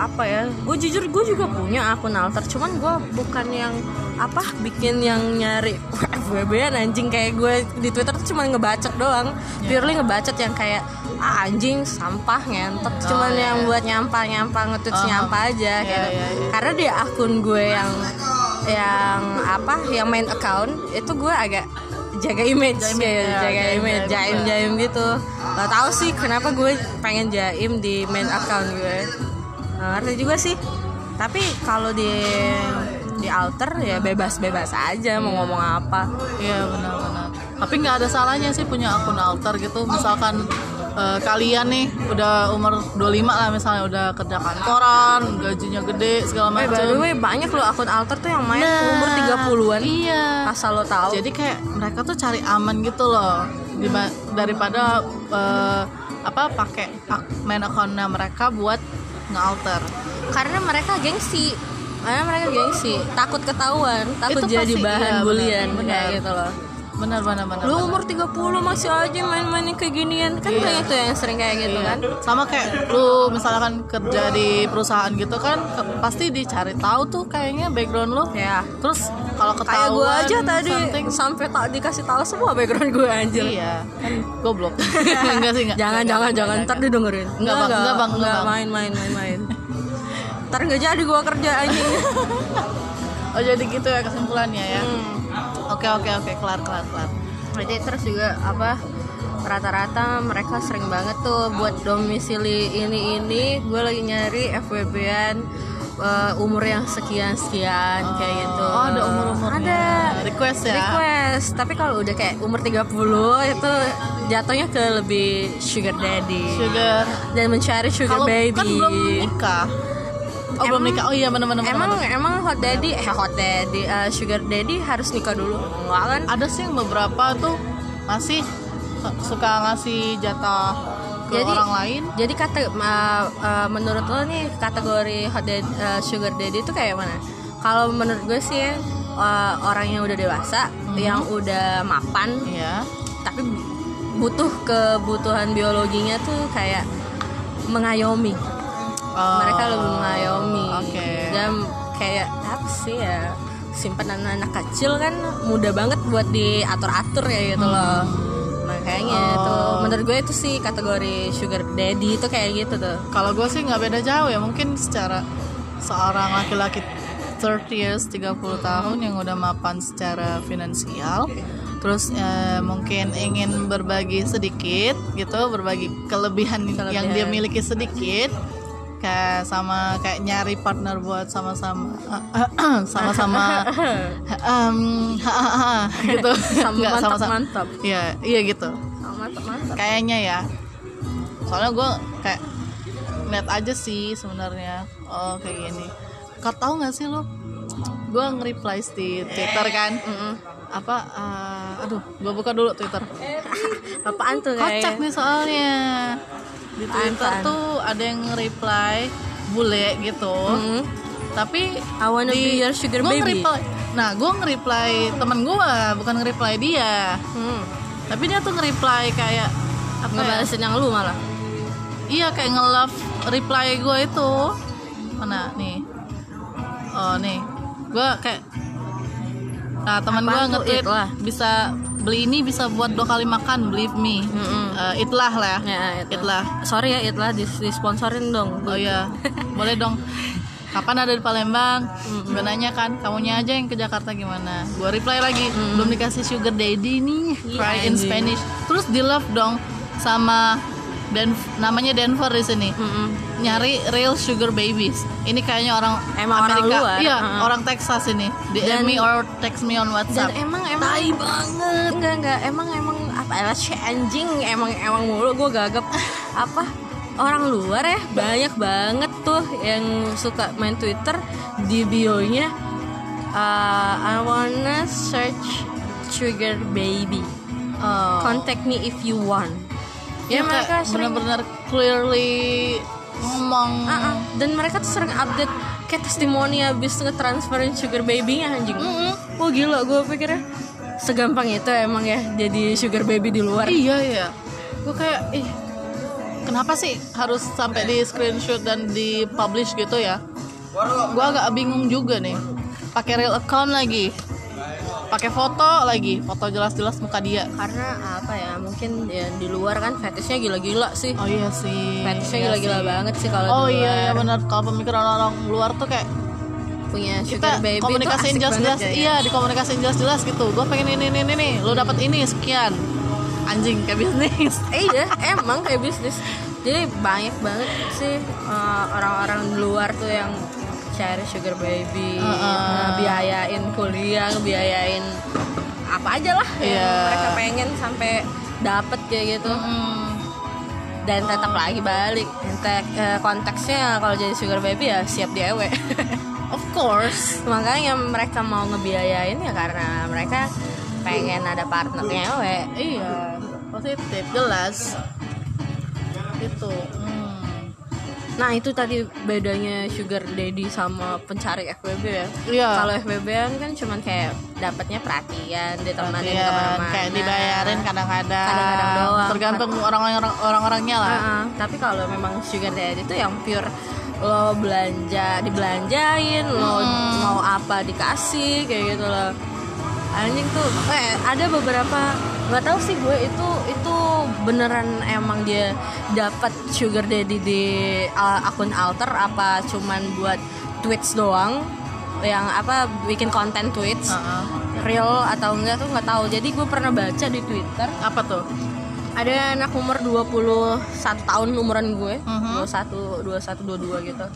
[SPEAKER 1] apa ya? Gue jujur gue juga punya akun alter cuman gue bukan yang apa bikin yang nyari FWB anjing. Kayak gue di Twitter tuh cuma ngebacot doang. Purely ngebacot yang kayak ah, anjing sampah ngentot. Cuman
[SPEAKER 2] iya,
[SPEAKER 1] yang
[SPEAKER 2] iya.
[SPEAKER 1] buat nyampah nyampah ngetweet
[SPEAKER 2] Uh-huh.
[SPEAKER 1] nyampah aja
[SPEAKER 2] Iya,
[SPEAKER 1] gitu.
[SPEAKER 2] iya, iya.
[SPEAKER 1] karena di akun gue yang yang apa yang main account itu gue agak jaga image
[SPEAKER 2] Jaim,
[SPEAKER 1] ya,
[SPEAKER 2] ya,
[SPEAKER 1] jaga
[SPEAKER 2] jaim,
[SPEAKER 1] image
[SPEAKER 2] jaim,
[SPEAKER 1] jaim jaim gitu gak tahu sih kenapa gue pengen jaim di main account gue. Nggak ngerti juga sih. Tapi kalau di di alter ya bebas bebas aja mau ngomong apa.
[SPEAKER 2] Iya benar-benar tapi nggak ada salahnya sih punya akun alter gitu. Misalkan eh, kalian nih udah umur 25 lah misalnya udah kerja kantoran gajinya gede segala
[SPEAKER 1] eh by
[SPEAKER 2] macam
[SPEAKER 1] the way banyak loh akun alter tuh yang main
[SPEAKER 2] Nah,
[SPEAKER 1] umur 30-an
[SPEAKER 2] iya.
[SPEAKER 1] Asal lo tahu.
[SPEAKER 2] Jadi kayak mereka tuh cari aman gitu loh daripada eh, apa pakai ak- main akunnya mereka buat nge-alter.
[SPEAKER 1] Karena mereka gengsi. Karena mereka gengsi. Takut ketahuan. Takut
[SPEAKER 2] Itu
[SPEAKER 1] jadi
[SPEAKER 2] pasti,
[SPEAKER 1] bahan
[SPEAKER 2] iya,
[SPEAKER 1] bulian.
[SPEAKER 2] Benar,
[SPEAKER 1] kayak gitu loh
[SPEAKER 2] benar benar benar
[SPEAKER 1] lu umur 30 masih aja main-main yang kayak ginian. Kan
[SPEAKER 2] Iya.
[SPEAKER 1] banyak tuh yang sering kayak gitu
[SPEAKER 2] Iya.
[SPEAKER 1] kan?
[SPEAKER 2] Sama kayak lu misalkan kerja di perusahaan gitu kan ke- pasti dicari tahu tuh kayaknya background lu.
[SPEAKER 1] Ya
[SPEAKER 2] terus kalau
[SPEAKER 1] kayak
[SPEAKER 2] ketahuan
[SPEAKER 1] gue aja tadi
[SPEAKER 2] something,
[SPEAKER 1] sampai tak dikasih tahu semua background gue anjir.
[SPEAKER 2] Iya. Kan goblok. Enggak sih enggak.
[SPEAKER 1] Jangan
[SPEAKER 2] Enggak,
[SPEAKER 1] jangan
[SPEAKER 2] enggak,
[SPEAKER 1] jangan.
[SPEAKER 2] enggak,
[SPEAKER 1] ntar
[SPEAKER 2] enggak.
[SPEAKER 1] didengerin
[SPEAKER 2] Enggak, Bang. Enggak, Bang. Enggak,
[SPEAKER 1] main main main main. Ntar nggak jadi gua kerja anjing.
[SPEAKER 2] Oh jadi gitu ya kesimpulannya ya.
[SPEAKER 1] Hmm.
[SPEAKER 2] Oke oke oke kelar kelar kelar.
[SPEAKER 1] Jadi terus juga apa rata-rata mereka sering banget tuh buat domisili ini ini gue lagi nyari FWB-an eh, umur yang sekian sekian kayak gitu.
[SPEAKER 2] oh ada umur umurnya
[SPEAKER 1] ada.
[SPEAKER 2] Request ya?
[SPEAKER 1] Request. Tapi kalau udah kayak umur 30 itu jatuhnya ke lebih sugar daddy.
[SPEAKER 2] Sugar.
[SPEAKER 1] Dan mencari sugar
[SPEAKER 2] kalau
[SPEAKER 1] baby.
[SPEAKER 2] kan belum nikah oh belum nikah. Oh iya benar benar
[SPEAKER 1] emang
[SPEAKER 2] benar.
[SPEAKER 1] emang hot daddy eh hot daddy eh, sugar daddy harus nikah dulu. Enggak kan?
[SPEAKER 2] Ada sih yang beberapa tuh masih suka ngasih jatah ke
[SPEAKER 1] Jadi-
[SPEAKER 2] orang lain.
[SPEAKER 1] jadi kata uh, uh, menurut lo nih kategori hot daddy, uh, sugar daddy itu kayak mana? Kalau menurut gue sih uh, orang yang udah dewasa yang udah mapan
[SPEAKER 2] Iya.
[SPEAKER 1] tapi butuh kebutuhan biologinya tuh kayak mengayomi
[SPEAKER 2] Oh,
[SPEAKER 1] mereka lebih mengayomi
[SPEAKER 2] Oke.
[SPEAKER 1] dan kayak apa sih ya simpanan anak kecil kan mudah banget buat diatur-atur ya gitu loh makanya
[SPEAKER 2] Hmm. Oh.
[SPEAKER 1] tuh menurut gue itu sih kategori sugar daddy itu kayak gitu tuh
[SPEAKER 2] Kalau gue sih nggak beda jauh ya mungkin secara seorang laki-laki 30 years 30 tahun yang udah mapan secara finansial terus eh, mungkin ingin berbagi sedikit gitu berbagi kelebihan, yang dia miliki sedikit podcast sama kayak nyari partner buat sama-sama. Sama-sama. Em, gitu.
[SPEAKER 1] Sama
[SPEAKER 2] Nggak,
[SPEAKER 1] mantap,
[SPEAKER 2] sama-sama.
[SPEAKER 1] mantap.
[SPEAKER 2] iya iya gitu.
[SPEAKER 1] Oh, mantap mantap.
[SPEAKER 2] Kayaknya ya. Soalnya gue kayak lihat aja sih sebenarnya. Oh kayak gini. Kau tahu nggak sih lo? Gue nge-reply di twitter kan.
[SPEAKER 1] Mm-mm.
[SPEAKER 2] apa eh, aduh gue buka dulu twitter
[SPEAKER 1] apaan tuh
[SPEAKER 2] kocak nih soalnya di twitter
[SPEAKER 1] Apaan?
[SPEAKER 2] tuh ada yang nge-reply bule gitu
[SPEAKER 1] Mm.
[SPEAKER 2] tapi
[SPEAKER 1] I wanna be your sugar
[SPEAKER 2] gua
[SPEAKER 1] baby.
[SPEAKER 2] nge-reply nah gue nge-reply temen gue bukan nge-reply dia
[SPEAKER 1] hmm.
[SPEAKER 2] tapi dia tuh nge-reply kayak apa ya?
[SPEAKER 1] ngebalesin yang lu malah
[SPEAKER 2] Iya kayak nge-love reply gue itu Mana nih Oh nih Gue kayak Nah teman gue nge-tweet. Bisa beli ini bisa buat dua kali makan Believe me.
[SPEAKER 1] Mm-mm.
[SPEAKER 2] Eh, Itlah lah
[SPEAKER 1] ya. Itu
[SPEAKER 2] Itlah.
[SPEAKER 1] Sorry ya itlah dis disponsorin dong.
[SPEAKER 2] Oh iya. Boleh dong. Kapan ada di Palembang? Gue nanya kan Kamunya aja yang ke Jakarta gimana? Gue reply lagi Belum dikasih sugar daddy nih
[SPEAKER 1] Iya,
[SPEAKER 2] Cry in. Spanish. Terus di love dong Sama Dan namanya Denver di sini
[SPEAKER 1] Mm-mm.
[SPEAKER 2] nyari real sugar babies. Ini kayaknya orang
[SPEAKER 1] Emang orang
[SPEAKER 2] Amerika.
[SPEAKER 1] luar,
[SPEAKER 2] Iya,
[SPEAKER 1] uh-uh.
[SPEAKER 2] orang Texas ini. DM
[SPEAKER 1] Dan-
[SPEAKER 2] me or text me on
[SPEAKER 1] dan
[SPEAKER 2] WhatsApp.
[SPEAKER 1] emang emang
[SPEAKER 2] Tai banget.
[SPEAKER 1] enggak enggak emang emang apa ya anjing emang emang mulu gue gagap apa orang luar ya banyak banget tuh yang suka main Twitter di bio-nya uh, I wanna search sugar baby
[SPEAKER 2] Oh.
[SPEAKER 1] contact me if you want
[SPEAKER 2] ya
[SPEAKER 1] ya mereka
[SPEAKER 2] benar-benar clearly ngomong.
[SPEAKER 1] Ah, ah. dan mereka tuh sering update kayak testimoni habis ngetransferin sugar baby-nya anjing
[SPEAKER 2] Mm-mm.
[SPEAKER 1] Wah gila gue pikirnya segampang itu emang ya jadi sugar baby di luar
[SPEAKER 2] Iya ya. Gue kayak ih kenapa sih harus sampai di screenshot dan di publish gitu ya? Gue agak bingung juga nih. Pakai real account lagi. Pakai foto lagi, foto jelas-jelas muka dia.
[SPEAKER 1] karena apa ya mungkin ya di luar kan fetishnya gila-gila sih
[SPEAKER 2] Oh iya sih.
[SPEAKER 1] fetishnya
[SPEAKER 2] Iya
[SPEAKER 1] gila-gila
[SPEAKER 2] sih.
[SPEAKER 1] banget sih kalau
[SPEAKER 2] Oh
[SPEAKER 1] di
[SPEAKER 2] iya
[SPEAKER 1] luar
[SPEAKER 2] ya benar kalau pemikiran orang luar tuh kayak
[SPEAKER 1] punya
[SPEAKER 2] kita
[SPEAKER 1] sugar baby
[SPEAKER 2] komunikasiin jelas-jelas
[SPEAKER 1] banget ya.
[SPEAKER 2] iya dikomunikasiin jelas-jelas gitu gue pengen ini ini ini nih lo dapat ini sekian anjing kayak bisnis
[SPEAKER 1] Eh, iya emang kayak bisnis jadi banyak banget sih uh, orang-orang di luar tuh yang cari sugar baby.
[SPEAKER 2] Uh-uh.
[SPEAKER 1] biayain kuliah biayain apa aja lah yang
[SPEAKER 2] Iya.
[SPEAKER 1] mereka pengen sampai dapet kayak gitu.
[SPEAKER 2] Hmm,
[SPEAKER 1] dan tetap lagi balik. Kontek- eh, konteksnya kalau jadi sugar baby ya siap diewe
[SPEAKER 2] of course.
[SPEAKER 1] Makanya mereka mau ngebiayain ya karena mereka pengen ada partnernya we
[SPEAKER 2] iya. Positif jelas. Itu. Hmm.
[SPEAKER 1] Nah itu tadi bedanya sugar daddy sama pencari FWB ya
[SPEAKER 2] Iya.
[SPEAKER 1] kalau FWB kan cuman kayak dapatnya perhatian
[SPEAKER 2] Perhatian,
[SPEAKER 1] ke mana-mana
[SPEAKER 2] kayak dibayarin kadang-kadang
[SPEAKER 1] Kadang-kadang doang.
[SPEAKER 2] tergantung orang-orang orang-orangnya lah
[SPEAKER 1] Heeh, tapi kalau memang sugar daddy itu yang pure lo belanja dibelanjain lo
[SPEAKER 2] Hmm.
[SPEAKER 1] mau apa dikasih kayak gitu loh anjing tuh eh ada beberapa nggak tahu sih gue itu itu beneran emang dia dapat sugar daddy di uh, akun alter apa cuman buat tweets doang yang apa bikin konten tweets
[SPEAKER 2] Heeh.
[SPEAKER 1] real atau enggak tuh nggak tahu jadi gue pernah baca di twitter
[SPEAKER 2] apa tuh
[SPEAKER 1] ada anak umur 21 tahun umuran gue
[SPEAKER 2] Mhm.
[SPEAKER 1] 21 21 22 gitu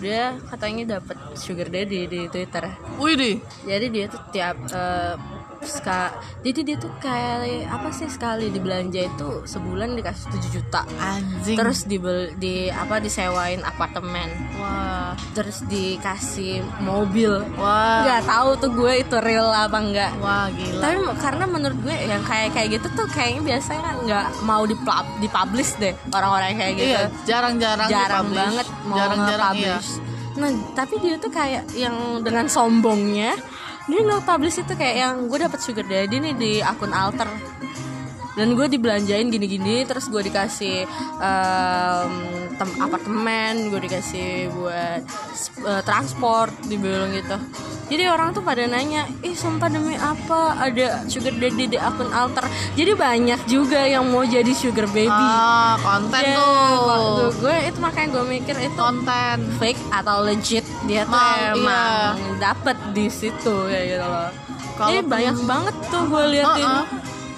[SPEAKER 1] dia katanya dapat sugar daddy di twitter.
[SPEAKER 2] Wih di
[SPEAKER 1] jadi dia tuh tiap eh, ska- jadi dia tuh kayak apa sih sekali dibelanja itu sebulan dikasih 7 juta.
[SPEAKER 2] Anjing.
[SPEAKER 1] Terus dibel di apa disewain apartemen.
[SPEAKER 2] Wah.
[SPEAKER 1] Terus dikasih mobil.
[SPEAKER 2] Wah.
[SPEAKER 1] Nggak tahu tuh gue itu real apa enggak
[SPEAKER 2] wah gila.
[SPEAKER 1] Tapi karena menurut gue yang kayak kayak gitu tuh kayaknya biasanya nggak mau di dipublish deh orang-orang kayak gitu.
[SPEAKER 2] Iya jarang-jarang
[SPEAKER 1] jarang banget mau
[SPEAKER 2] jarang-jarang iya.
[SPEAKER 1] nah tapi dia tuh kayak yang dengan sombongnya dia nggak publish itu kayak yang gue dapet sugar daddy nih di akun alter. Dan gue dibelanjain gini-gini terus gue dikasih em, tem- apartemen gue dikasih buat eh, transport dibilang gitu. Jadi orang tuh pada nanya ih sumpah demi apa ada sugar daddy di akun alter? Jadi banyak juga yang mau jadi sugar baby.
[SPEAKER 2] Ah konten tuh.
[SPEAKER 1] tuh, gue itu makanya gue mikir itu
[SPEAKER 2] konten.
[SPEAKER 1] fake atau legit dia tuh
[SPEAKER 2] Mal,
[SPEAKER 1] emang dapet di situ ya gitu loh.
[SPEAKER 2] Kalau
[SPEAKER 1] Jadi banyak banget tuh gue liatin
[SPEAKER 2] Uh-uh.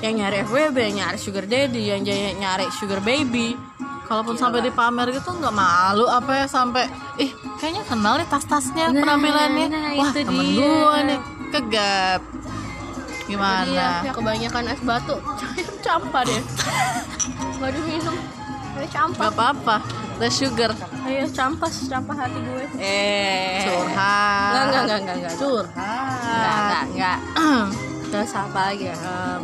[SPEAKER 1] yang nyari FWB, yang nyari sugar daddy, yang nyari sugar baby.
[SPEAKER 2] kalaupun sampai dipamer gitu nggak malu apa ya sampai ih kayaknya kenal nih tas-tasnya
[SPEAKER 1] Nah,
[SPEAKER 2] penampilannya
[SPEAKER 1] nah,
[SPEAKER 2] wah
[SPEAKER 1] itu
[SPEAKER 2] temen
[SPEAKER 1] dia.
[SPEAKER 2] gue nih kegap
[SPEAKER 1] Iya,
[SPEAKER 2] gimana
[SPEAKER 1] ya kebanyakan es batu. Campur deh. Gak diminum. Campur.
[SPEAKER 2] Gak apa-apa less sugar
[SPEAKER 1] Ayo campas, campas hati gue. Eh.
[SPEAKER 2] curhat
[SPEAKER 1] Enggak, enggak, enggak, enggak, enggak.
[SPEAKER 2] curhat
[SPEAKER 1] Enggak, enggak, enggak. Terus apa lagi ya? Um,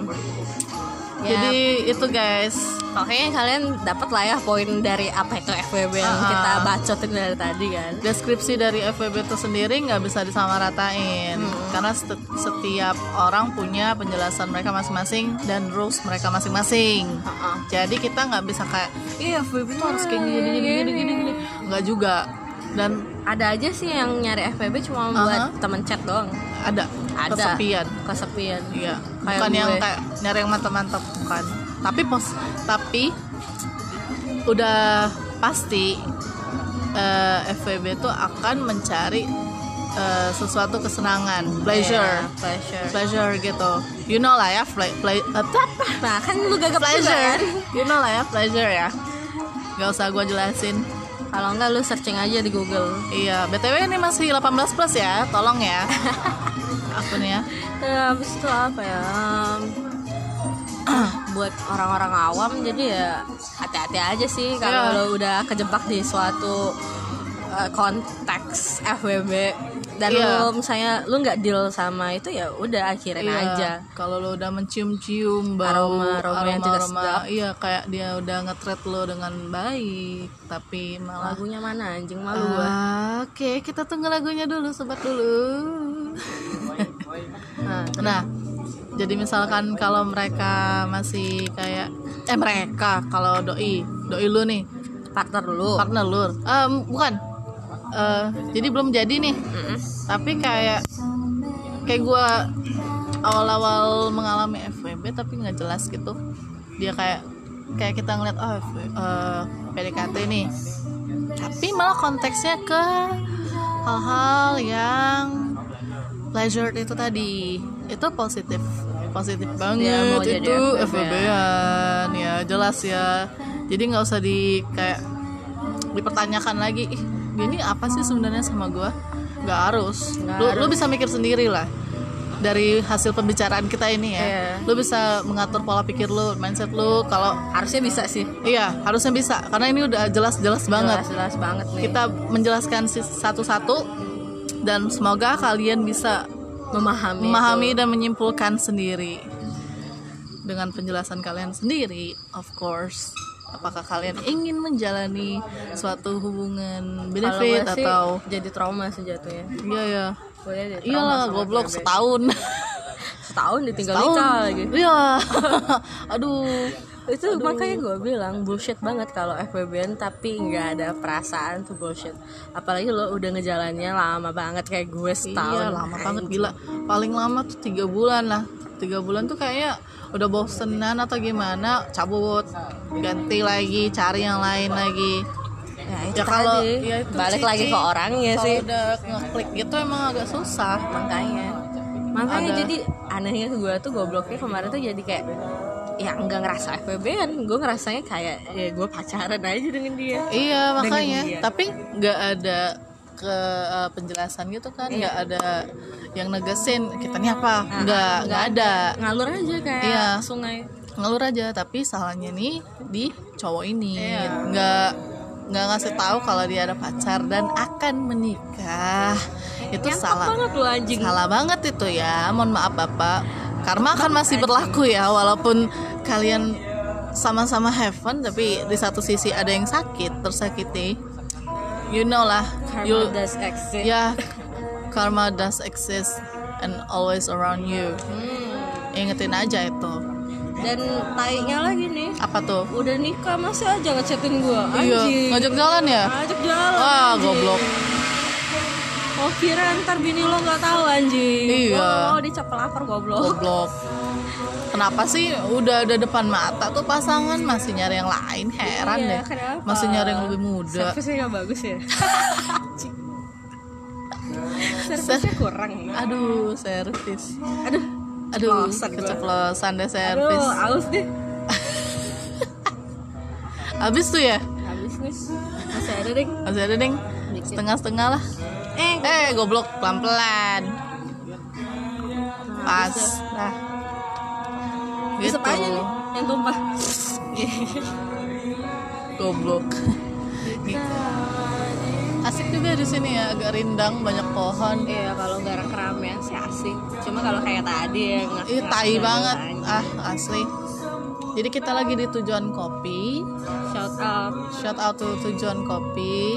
[SPEAKER 1] ya,
[SPEAKER 2] jadi itu guys
[SPEAKER 1] pokoknya kalian dapat lah ya poin dari apa itu FWB yang
[SPEAKER 2] Ah, ah.
[SPEAKER 1] kita bacotin dari tadi kan.
[SPEAKER 2] deskripsi dari FWB itu sendiri nggak bisa disamaratain karena set- setiap orang punya penjelasan mereka masing-masing dan rules mereka masing-masing
[SPEAKER 1] Heeh.
[SPEAKER 2] jadi kita nggak bisa kayak iya FWB itu harus kayak gini gini gini gini gini nggak juga dan
[SPEAKER 1] Ada aja sih yang nyari FWB cuma buat
[SPEAKER 2] Aha.
[SPEAKER 1] temen chat doang.
[SPEAKER 2] Ada,
[SPEAKER 1] Ada.
[SPEAKER 2] kesepian
[SPEAKER 1] Kesepian.
[SPEAKER 2] iya
[SPEAKER 1] Kayak
[SPEAKER 2] bukan yang
[SPEAKER 1] gue.
[SPEAKER 2] kayak nyari yang mantap-mantap bukan tapi pos tapi udah pasti eh, FWB itu akan mencari eh, sesuatu kesenangan pleasure
[SPEAKER 1] Iya, pleasure.
[SPEAKER 2] pleasure gitu you know lah ya play, play, eh, apa?
[SPEAKER 1] Nah, kan lu gagap juga
[SPEAKER 2] pleasure
[SPEAKER 1] kan?
[SPEAKER 2] you know lah ya pleasure ya nggak usah gue jelasin
[SPEAKER 1] Kalau enggak lu searching aja di Google.
[SPEAKER 2] iya btw ini masih 18 plus ya tolong ya akunnya.
[SPEAKER 1] Ya, habis itu apa ya? Buat orang-orang awam jadi ya hati-hati aja sih kalau lo udah kejebak di suatu uh, konteks FWB dan
[SPEAKER 2] Iya.
[SPEAKER 1] lo misalnya lu nggak deal sama itu ya udah akhirin
[SPEAKER 2] Iya,
[SPEAKER 1] aja.
[SPEAKER 2] Kalau lo udah mencium-cium bau
[SPEAKER 1] Aroma-aroma yang juga sedap.
[SPEAKER 2] iya kayak dia udah nge-treat lo dengan baik, tapi malah
[SPEAKER 1] Lagunya mana anjing malu.
[SPEAKER 2] Ah, Oke, kita tunggu lagunya dulu, sobat dulu.
[SPEAKER 1] Nah,
[SPEAKER 2] nah, jadi misalkan kalau mereka masih kayak eh mereka kalau doi, doi lu nih,
[SPEAKER 1] partner lu.
[SPEAKER 2] partner lu. Em, bukan. Eh, jadi belum jadi nih.
[SPEAKER 1] Mm-mm.
[SPEAKER 2] Tapi kayak kayak gua awal-awal mengalami FWB tapi nggak jelas gitu. Dia kayak kayak kita ngeliat oh FW- eh, PDKT nih. Tapi malah konteksnya ke hal-hal yang pleasure itu tadi itu positif positif banget
[SPEAKER 1] jadi
[SPEAKER 2] itu
[SPEAKER 1] FWB-an.
[SPEAKER 2] FWB-an ya jelas ya jadi nggak usah di kayak dipertanyakan lagi ih ini apa sih sebenarnya sama gua nggak harus
[SPEAKER 1] Nggak
[SPEAKER 2] lu, lu bisa mikir sendiri lah dari hasil pembicaraan kita ini ya
[SPEAKER 1] Iya.
[SPEAKER 2] lu bisa mengatur pola pikir lu mindset lu kalau
[SPEAKER 1] Harusnya bisa sih.
[SPEAKER 2] iya harusnya bisa karena ini udah jelas-jelas banget
[SPEAKER 1] Jelas-jelas banget nih.
[SPEAKER 2] kita menjelaskan satu-satu dan semoga kalian bisa
[SPEAKER 1] memahami.
[SPEAKER 2] memahami
[SPEAKER 1] itu.
[SPEAKER 2] dan menyimpulkan sendiri dengan penjelasan kalian sendiri of course apakah kalian ingin menjalani suatu hubungan benefit
[SPEAKER 1] sih
[SPEAKER 2] atau
[SPEAKER 1] jadi trauma sih jatuhnya.
[SPEAKER 2] iya ya iyalah goblok setahun.
[SPEAKER 1] Setahun ditinggal
[SPEAKER 2] setahun.
[SPEAKER 1] nikah lagi.
[SPEAKER 2] iya. Aduh.
[SPEAKER 1] Itu makanya gue bilang bullshit banget kalau FWB tapi nggak ada perasaan tuh bullshit. Apalagi lo udah ngejalannya lama banget kayak gue setahun.
[SPEAKER 2] iya lama banget gila. Paling lama tuh tiga bulan lah. Tiga bulan tuh kayaknya udah bosenan atau gimana? Cabut. Ganti lagi cari yang lain lagi.
[SPEAKER 1] Ya itu
[SPEAKER 2] ya kalau ya itu
[SPEAKER 1] balik
[SPEAKER 2] Cici.
[SPEAKER 1] lagi ke orangnya sih.
[SPEAKER 2] udah ngeklik gitu emang agak susah
[SPEAKER 1] makanya. Makanya
[SPEAKER 2] Ada.
[SPEAKER 1] jadi anehnya gue tuh gobloknya kemarin tuh jadi kayak ya nggak ngerasa FWB kan gue ngerasanya kayak ya gue pacaran aja dengan dia.
[SPEAKER 2] Iya makanya.
[SPEAKER 1] dia.
[SPEAKER 2] tapi nggak ada ke eh, penjelasan gitu kan nggak ada yang negesin kita nih apa?
[SPEAKER 1] Nah,
[SPEAKER 2] nggak nggak ada.
[SPEAKER 1] Ngalur aja kayak
[SPEAKER 2] Iya.
[SPEAKER 1] sungai.
[SPEAKER 2] Ngelur aja tapi salahnya nih di cowok ini.
[SPEAKER 1] Iya.
[SPEAKER 2] nggak nggak ngasih tahu kalau dia ada pacar dan akan menikah. Itu
[SPEAKER 1] Ngentot
[SPEAKER 2] salah.
[SPEAKER 1] banget lu anjing.
[SPEAKER 2] Salah banget itu ya. Mohon maaf bapak. Karma akan masih berlaku ya walaupun kalian sama-sama have fun tapi di satu sisi ada yang sakit tersakiti. You know lah.
[SPEAKER 1] Karma
[SPEAKER 2] you
[SPEAKER 1] does exist.
[SPEAKER 2] Ya karma does exist and always around you
[SPEAKER 1] Hmm.
[SPEAKER 2] ingetin aja itu
[SPEAKER 1] dan taiknya lagi nih
[SPEAKER 2] apa tuh
[SPEAKER 1] udah nikah masih aja ngechatin gue
[SPEAKER 2] Iya, ngajak jalan ya?
[SPEAKER 1] ngajak jalan
[SPEAKER 2] Wah,
[SPEAKER 1] anjing.
[SPEAKER 2] goblok.
[SPEAKER 1] oh kira ntar bini lo nggak tahu anjing
[SPEAKER 2] Iya.
[SPEAKER 1] oh dicap lapar goblok
[SPEAKER 2] Goblok. Kenapa sih udah ada depan mata tuh pasangan masih nyari yang lain? Heran
[SPEAKER 1] Iya,
[SPEAKER 2] deh.
[SPEAKER 1] kenapa?
[SPEAKER 2] Masih nyari yang lebih muda.
[SPEAKER 1] servisnya nggak bagus ya servisnya kurang
[SPEAKER 2] Aduh, servis.
[SPEAKER 1] aduh
[SPEAKER 2] Aduh,
[SPEAKER 1] Keceplosan
[SPEAKER 2] deh
[SPEAKER 1] aduh
[SPEAKER 2] servis.
[SPEAKER 1] aus deh.
[SPEAKER 2] Abis tuh ya?
[SPEAKER 1] nih masih ada deh
[SPEAKER 2] masih ada deng
[SPEAKER 1] Dikit.
[SPEAKER 2] setengah-setengah lah.
[SPEAKER 1] Eh
[SPEAKER 2] eh goblok. Pelan-pelan. Pas. nah.
[SPEAKER 1] Bisa
[SPEAKER 2] gitu.
[SPEAKER 1] aja nih yang tumpah.
[SPEAKER 2] Goblok asik juga di sini ya agak rindang banyak pohon
[SPEAKER 1] Iya kalau nggak keramaian sih asik. Cuma kalau kayak tadi yang
[SPEAKER 2] Ih, tai banget ah asli jadi kita lagi di tujuan kopi
[SPEAKER 1] Shout out.
[SPEAKER 2] shout out to tujuan kopi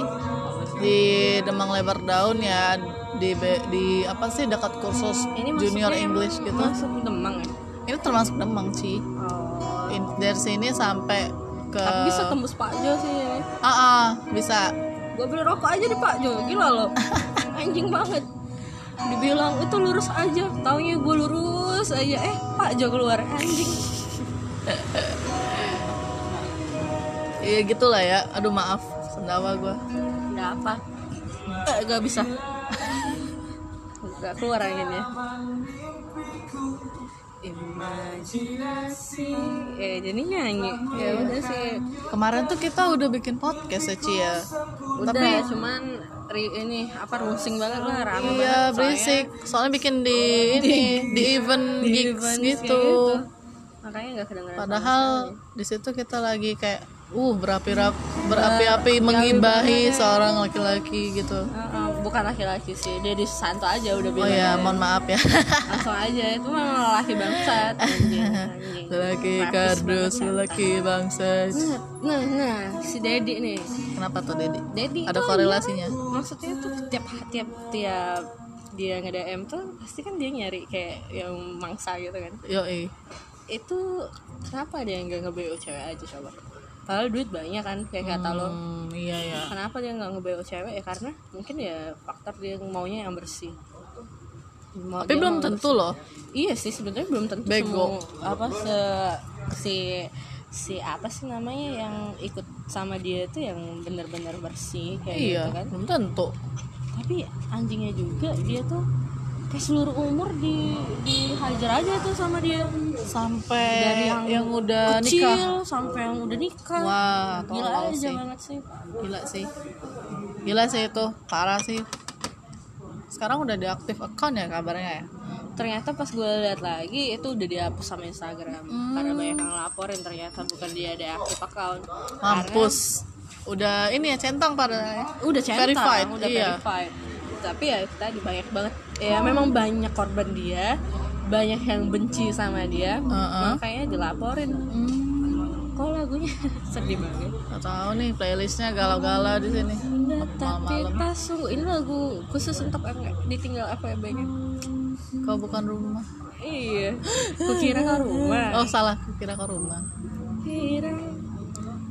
[SPEAKER 2] di Demang Lebar Daun ya di di apa sih dekat kursus
[SPEAKER 1] Ini
[SPEAKER 2] junior English gitu
[SPEAKER 1] Masuk Demang ya.
[SPEAKER 2] ini termasuk Demang sih
[SPEAKER 1] Oh.
[SPEAKER 2] In- dari sini sampai ke
[SPEAKER 1] Tapi bisa tembus Pak Jo sih ini.
[SPEAKER 2] ah ah, bisa
[SPEAKER 1] Gue beli rokok aja di Pak Jo. Gila loh. Anjing banget. Dibilang itu lurus aja. Taunya gue lurus aja. Eh Pak Jo keluar. Anjing.
[SPEAKER 2] iya gitulah ya aduh maaf sendawa gue
[SPEAKER 1] Udah apa? Eh, gak bisa. Gak keluar anginnya. Imajinasi. Eh jadi nyanyi. Ya udah sih.
[SPEAKER 2] kemarin tuh kita udah bikin podcast ya Ci ya.
[SPEAKER 1] Udah
[SPEAKER 2] Tapi-
[SPEAKER 1] cuman ri- ini apa rusing banget lah rame
[SPEAKER 2] iya
[SPEAKER 1] banget soalnya.
[SPEAKER 2] berisik. Soalnya bikin di ini di event
[SPEAKER 1] Di
[SPEAKER 2] gigs
[SPEAKER 1] event kayak
[SPEAKER 2] gitu.
[SPEAKER 1] Makanya gak kedengeran
[SPEAKER 2] padahal di situ kita lagi kayak uh berapi-api berapi-api. mengibahi seorang laki-laki gitu.
[SPEAKER 1] Heeh, bukan laki-laki sih dia di Santo aja udah
[SPEAKER 2] oh
[SPEAKER 1] bilang
[SPEAKER 2] ya mohon maaf ya.
[SPEAKER 1] Langsung aja itu memang laki bangsat
[SPEAKER 2] lelaki
[SPEAKER 1] Rapis
[SPEAKER 2] kardus
[SPEAKER 1] banget.
[SPEAKER 2] lelaki bangsa
[SPEAKER 1] nah nah si Dedi nih.
[SPEAKER 2] Kenapa tuh Dedi?
[SPEAKER 1] Dedi
[SPEAKER 2] ada korelasinya?
[SPEAKER 1] iya, maksudnya tuh tiap tiap tiap dia nge DM tuh pasti kan dia nyari kayak yang mangsa gitu kan.
[SPEAKER 2] Yoi.
[SPEAKER 1] Itu kenapa dia nggak nge-BO cewek aja coba padahal duit banyak kan kayak kata lo.
[SPEAKER 2] Hmm, iya ya
[SPEAKER 1] kenapa dia nggak nge-BO cewek? Ya karena mungkin ya faktor dia maunya yang bersih. Mau-
[SPEAKER 2] tapi belum tentu loh.
[SPEAKER 1] Bersih. iya sih sebenarnya belum tentu
[SPEAKER 2] Bego.
[SPEAKER 1] semua- apa se si si apa sih namanya yang ikut sama dia itu yang benar-benar bersih kayak
[SPEAKER 2] iya
[SPEAKER 1] gitu kan.
[SPEAKER 2] belum tentu.
[SPEAKER 1] Tapi anjingnya juga dia tuh kayak seluruh umur di dihajar aja tuh sama dia.
[SPEAKER 2] Sampai
[SPEAKER 1] Dari
[SPEAKER 2] yang,
[SPEAKER 1] yang
[SPEAKER 2] udah
[SPEAKER 1] kecil
[SPEAKER 2] nikah
[SPEAKER 1] sampai yang udah nikah.
[SPEAKER 2] Wah
[SPEAKER 1] gila aja
[SPEAKER 2] sih.
[SPEAKER 1] banget sih.
[SPEAKER 2] Gila sih. Gila sih itu. Parah sih. Sekarang udah diaktif account ya kabarnya ya?
[SPEAKER 1] Ternyata pas gue lihat lagi itu udah dihapus sama Instagram. Karena banyak yang laporin ternyata bukan dia ada aktif account
[SPEAKER 2] mampus. Udah ini ya centang pada
[SPEAKER 1] Karena udah centang
[SPEAKER 2] Verified,
[SPEAKER 1] udah
[SPEAKER 2] iya.
[SPEAKER 1] verified tapi ya tadi banyak banget. Ya memang banyak korban dia. Banyak yang benci sama dia.
[SPEAKER 2] Uh-uh.
[SPEAKER 1] makanya dilaporin.
[SPEAKER 2] Hmm,
[SPEAKER 1] kok lagunya sedih banget?
[SPEAKER 2] Gak tahu nih playlistnya galau-galau di sini.
[SPEAKER 1] Tapi pas sungguh ini lagu khusus untuk ditinggal FWB kan
[SPEAKER 2] kau bukan rumah.
[SPEAKER 1] Iya. Kukira kau rumah?
[SPEAKER 2] Oh salah. Kira kau rumah.
[SPEAKER 1] Kira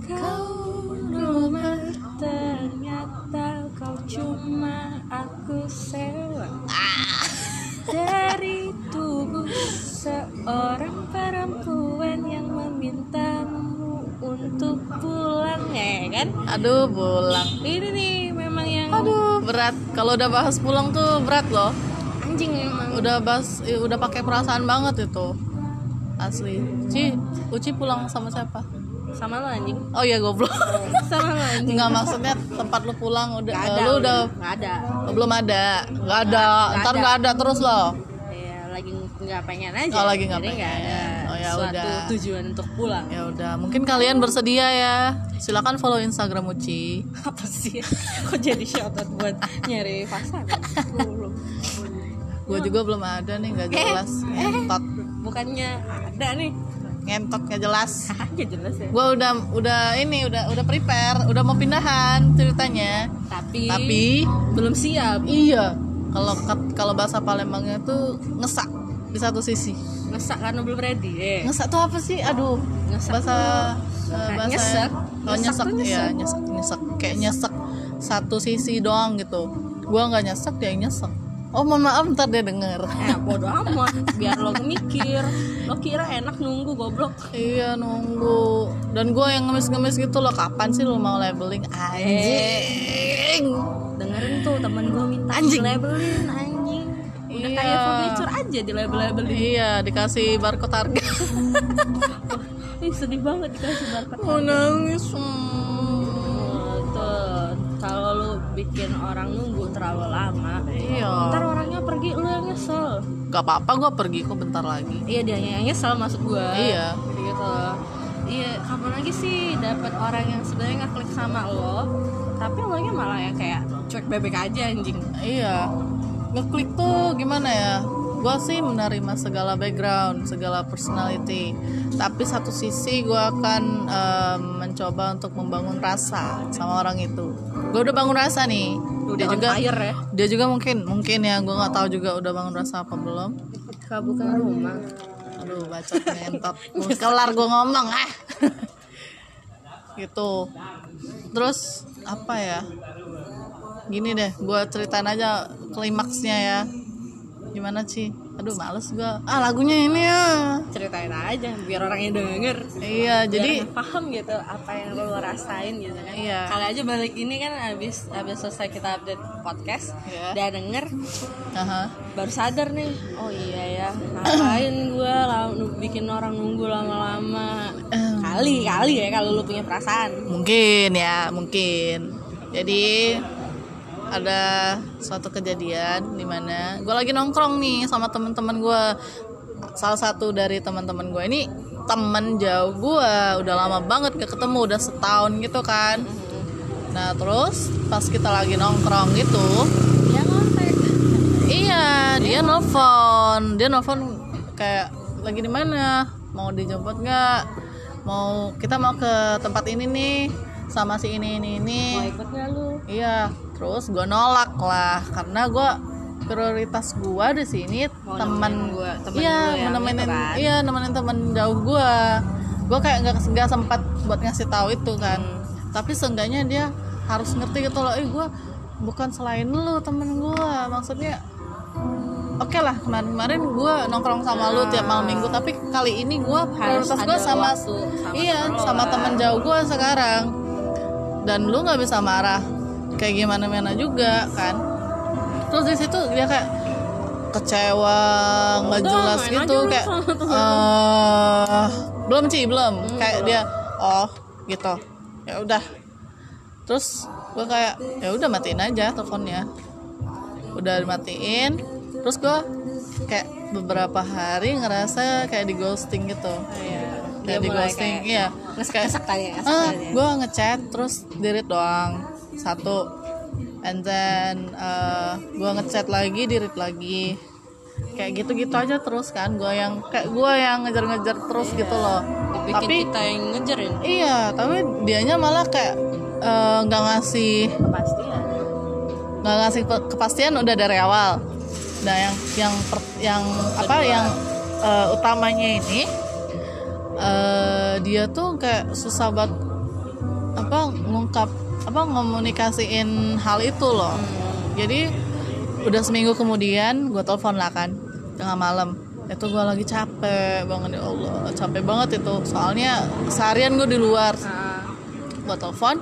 [SPEAKER 1] kau rumah. ternyata kau cuma aku sewa. Dari tubuh seorang perempuan yang memintamu untuk pulang ya kan?
[SPEAKER 2] Aduh pulang.
[SPEAKER 1] Ini nih memang yang
[SPEAKER 2] aduh. Berat. Kalau udah bahas pulang tuh berat loh.
[SPEAKER 1] Anjing memang.
[SPEAKER 2] Udah bahas eh, udah pakai perasaan banget itu. Asli. Ci Uci pulang sama siapa
[SPEAKER 1] sama lo anjing.
[SPEAKER 2] Oh iya goblok.
[SPEAKER 1] Sama lo anjing.
[SPEAKER 2] Nggak maksudnya tempat lu pulang udah eh,
[SPEAKER 1] ada
[SPEAKER 2] lu udah
[SPEAKER 1] nggak ada.
[SPEAKER 2] belum ada. Nggak ada.
[SPEAKER 1] Nggak
[SPEAKER 2] ntar
[SPEAKER 1] ada.
[SPEAKER 2] nggak ada terus loh
[SPEAKER 1] ya lagi nggak pengen aja.
[SPEAKER 2] Oh, lagi nggak
[SPEAKER 1] Jadi nggak ada
[SPEAKER 2] pengen. Oh, ya
[SPEAKER 1] suatu
[SPEAKER 2] udah.
[SPEAKER 1] tujuan untuk pulang.
[SPEAKER 2] Ya udah mungkin kalian bersedia ya. Silakan follow instagram Uci.
[SPEAKER 1] Apa sih? Kok jadi shoutout buat nyari pasangan?
[SPEAKER 2] Gue juga belum ada nih nggak jelas. ngentot
[SPEAKER 1] bukannya ada nih
[SPEAKER 2] ngentot nggak jelas
[SPEAKER 1] aja jelas ya.
[SPEAKER 2] Gue udah udah ini udah udah prepare udah mau pindahan ceritanya.
[SPEAKER 1] Tapi,
[SPEAKER 2] tapi
[SPEAKER 1] belum siap.
[SPEAKER 2] iya kalau kalau bahasa Palembangnya tuh ngesak di satu sisi.
[SPEAKER 1] Ngesak karena belum ready eh
[SPEAKER 2] ngesak tuh apa sih? Aduh
[SPEAKER 1] Ngesak
[SPEAKER 2] bahasa
[SPEAKER 1] tuh
[SPEAKER 2] eh, bahasa
[SPEAKER 1] nyesek.
[SPEAKER 2] oh
[SPEAKER 1] Nyesek
[SPEAKER 2] ya
[SPEAKER 1] nyesek.
[SPEAKER 2] nyesek nyesek kayak nyesek satu sisi doang gitu. Gua nggak nyesek dia yang nyesek oh mohon maaf ntar dia denger.
[SPEAKER 1] Eh bodo amat. Biar lo mikir. Lo kira enak nunggu goblok.
[SPEAKER 2] Iya nunggu. Dan gua yang ngemis-ngemis gitu loh kapan sih lo mau labeling? Anjing.
[SPEAKER 1] Dengerin tuh temen gue minta
[SPEAKER 2] Anjing.
[SPEAKER 1] labelin anjing. Udah
[SPEAKER 2] Iya.
[SPEAKER 1] kayak furniture aja di label labelin
[SPEAKER 2] iya dikasih barcode harga.
[SPEAKER 1] Ih sedih banget dikasih barcode
[SPEAKER 2] mau nangis hmm.
[SPEAKER 1] Kalau lu bikin orang nunggu terlalu lama
[SPEAKER 2] iya.
[SPEAKER 1] ntar orangnya pergi lu yang nyesel.
[SPEAKER 2] Gak apa-apa gue pergi kok bentar lagi.
[SPEAKER 1] Iya dia yang nyesel maksud gua.
[SPEAKER 2] Iya.
[SPEAKER 1] gitu. Iya kapan lagi sih dapat orang yang sebenarnya nggak klik sama lo tapi orangnya malah yang kayak cuek bebek aja anjing.
[SPEAKER 2] Iya. Ngeklik tuh gimana ya gue sih menerima segala background segala personality. Tapi satu sisi gue akan em, mencoba untuk membangun rasa sama orang itu. Gue udah bangun rasa nih.
[SPEAKER 1] Udah
[SPEAKER 2] dia juga
[SPEAKER 1] fire ya?
[SPEAKER 2] dia juga mungkin mungkin ya gue nggak tahu juga udah bangun rasa apa belum.
[SPEAKER 1] Bukan rumah.
[SPEAKER 2] Aduh ngentot Belum kelar gue ngomong ah. Gitu. Terus apa ya? Gini deh gue ceritain aja klimaksnya ya gimana sih? Aduh males gue ah lagunya ini ya.
[SPEAKER 1] Ceritain aja biar orang yang denger.
[SPEAKER 2] Iya
[SPEAKER 1] jadi
[SPEAKER 2] jadi
[SPEAKER 1] paham gitu apa yang lo rasain gitu kan.
[SPEAKER 2] Iya.
[SPEAKER 1] kali aja balik ini kan abis abis selesai kita update podcast
[SPEAKER 2] Iya.
[SPEAKER 1] udah denger
[SPEAKER 2] aha.
[SPEAKER 1] baru sadar nih oh iya ya ngapain gue bikin orang nunggu lama-lama. Kali kali ya kalau lu punya perasaan.
[SPEAKER 2] Mungkin ya mungkin. Jadi ada suatu kejadian di mana gue lagi nongkrong nih sama teman-teman gue salah satu dari teman-teman gue ini temen jauh gue udah lama banget gak ketemu udah setahun gitu kan. Nah terus pas kita lagi nongkrong gitu
[SPEAKER 1] ya
[SPEAKER 2] iya dia nelfon. Dia nelfon kayak lagi di mana? Mau dijemput nggak? Mau kita mau ke tempat ini nih sama si ini ini ini.
[SPEAKER 1] Mau ikut nggak lu?
[SPEAKER 2] Iya, terus gue nolak lah karena gue prioritas gue di sini teman
[SPEAKER 1] nemenin temen
[SPEAKER 2] iya
[SPEAKER 1] lu yang
[SPEAKER 2] nemenin
[SPEAKER 1] itu kan?
[SPEAKER 2] iya nemenin temen jauh gue gue kayak nggak nggak sempat buat ngasih tahu itu kan. Tapi seenggaknya dia harus ngerti gitu loh eh gue bukan selain lu temen gue maksudnya oke lah kemarin-kemarin gue nongkrong sama lu tiap malam minggu tapi kali ini gue prioritas gue sama,
[SPEAKER 1] sama
[SPEAKER 2] iya sama temen jauh gue sekarang. Dan lu nggak bisa marah kayak gimana mana juga kan. Terus di situ dia kayak kecewa nggak jelas gitu kayak eh belum sih belum.
[SPEAKER 1] Hmm,
[SPEAKER 2] kayak dia oh gitu. Ya udah. Terus gue kayak ya udah matiin aja teleponnya. Udah dimatiin. Terus gue kayak beberapa hari ngerasa kayak di ghosting gitu.
[SPEAKER 1] Iya.
[SPEAKER 2] kayak di ghosting
[SPEAKER 1] kayak
[SPEAKER 2] iya.
[SPEAKER 1] ngesek
[SPEAKER 2] kayak
[SPEAKER 1] ya
[SPEAKER 2] ah, gue ngechat terus delete doang satu. And then uh, gue ngechat lagi delete lagi. Kayak gitu-gitu aja terus kan gue yang kayak gue yang ngejar-ngejar terus gitu loh.
[SPEAKER 1] Dibikin
[SPEAKER 2] tapi
[SPEAKER 1] kita yang ngejarin
[SPEAKER 2] iya tapi dianya malah kayak eh, nggak ngasih
[SPEAKER 1] kepastian.
[SPEAKER 2] nggak ngasih kepastian udah dari awal. Nah yang yang per- yang apa yang eh, utamanya ini eh, dia tuh kayak susah banget apa ngungkap apa ngomunikasiin hal itu loh. Jadi udah seminggu kemudian gue telepon lah kan tengah malam. Itu gue lagi capek banget ya Allah. Capek banget itu. Soalnya seharian gue di luar.
[SPEAKER 1] Nah,
[SPEAKER 2] gue telepon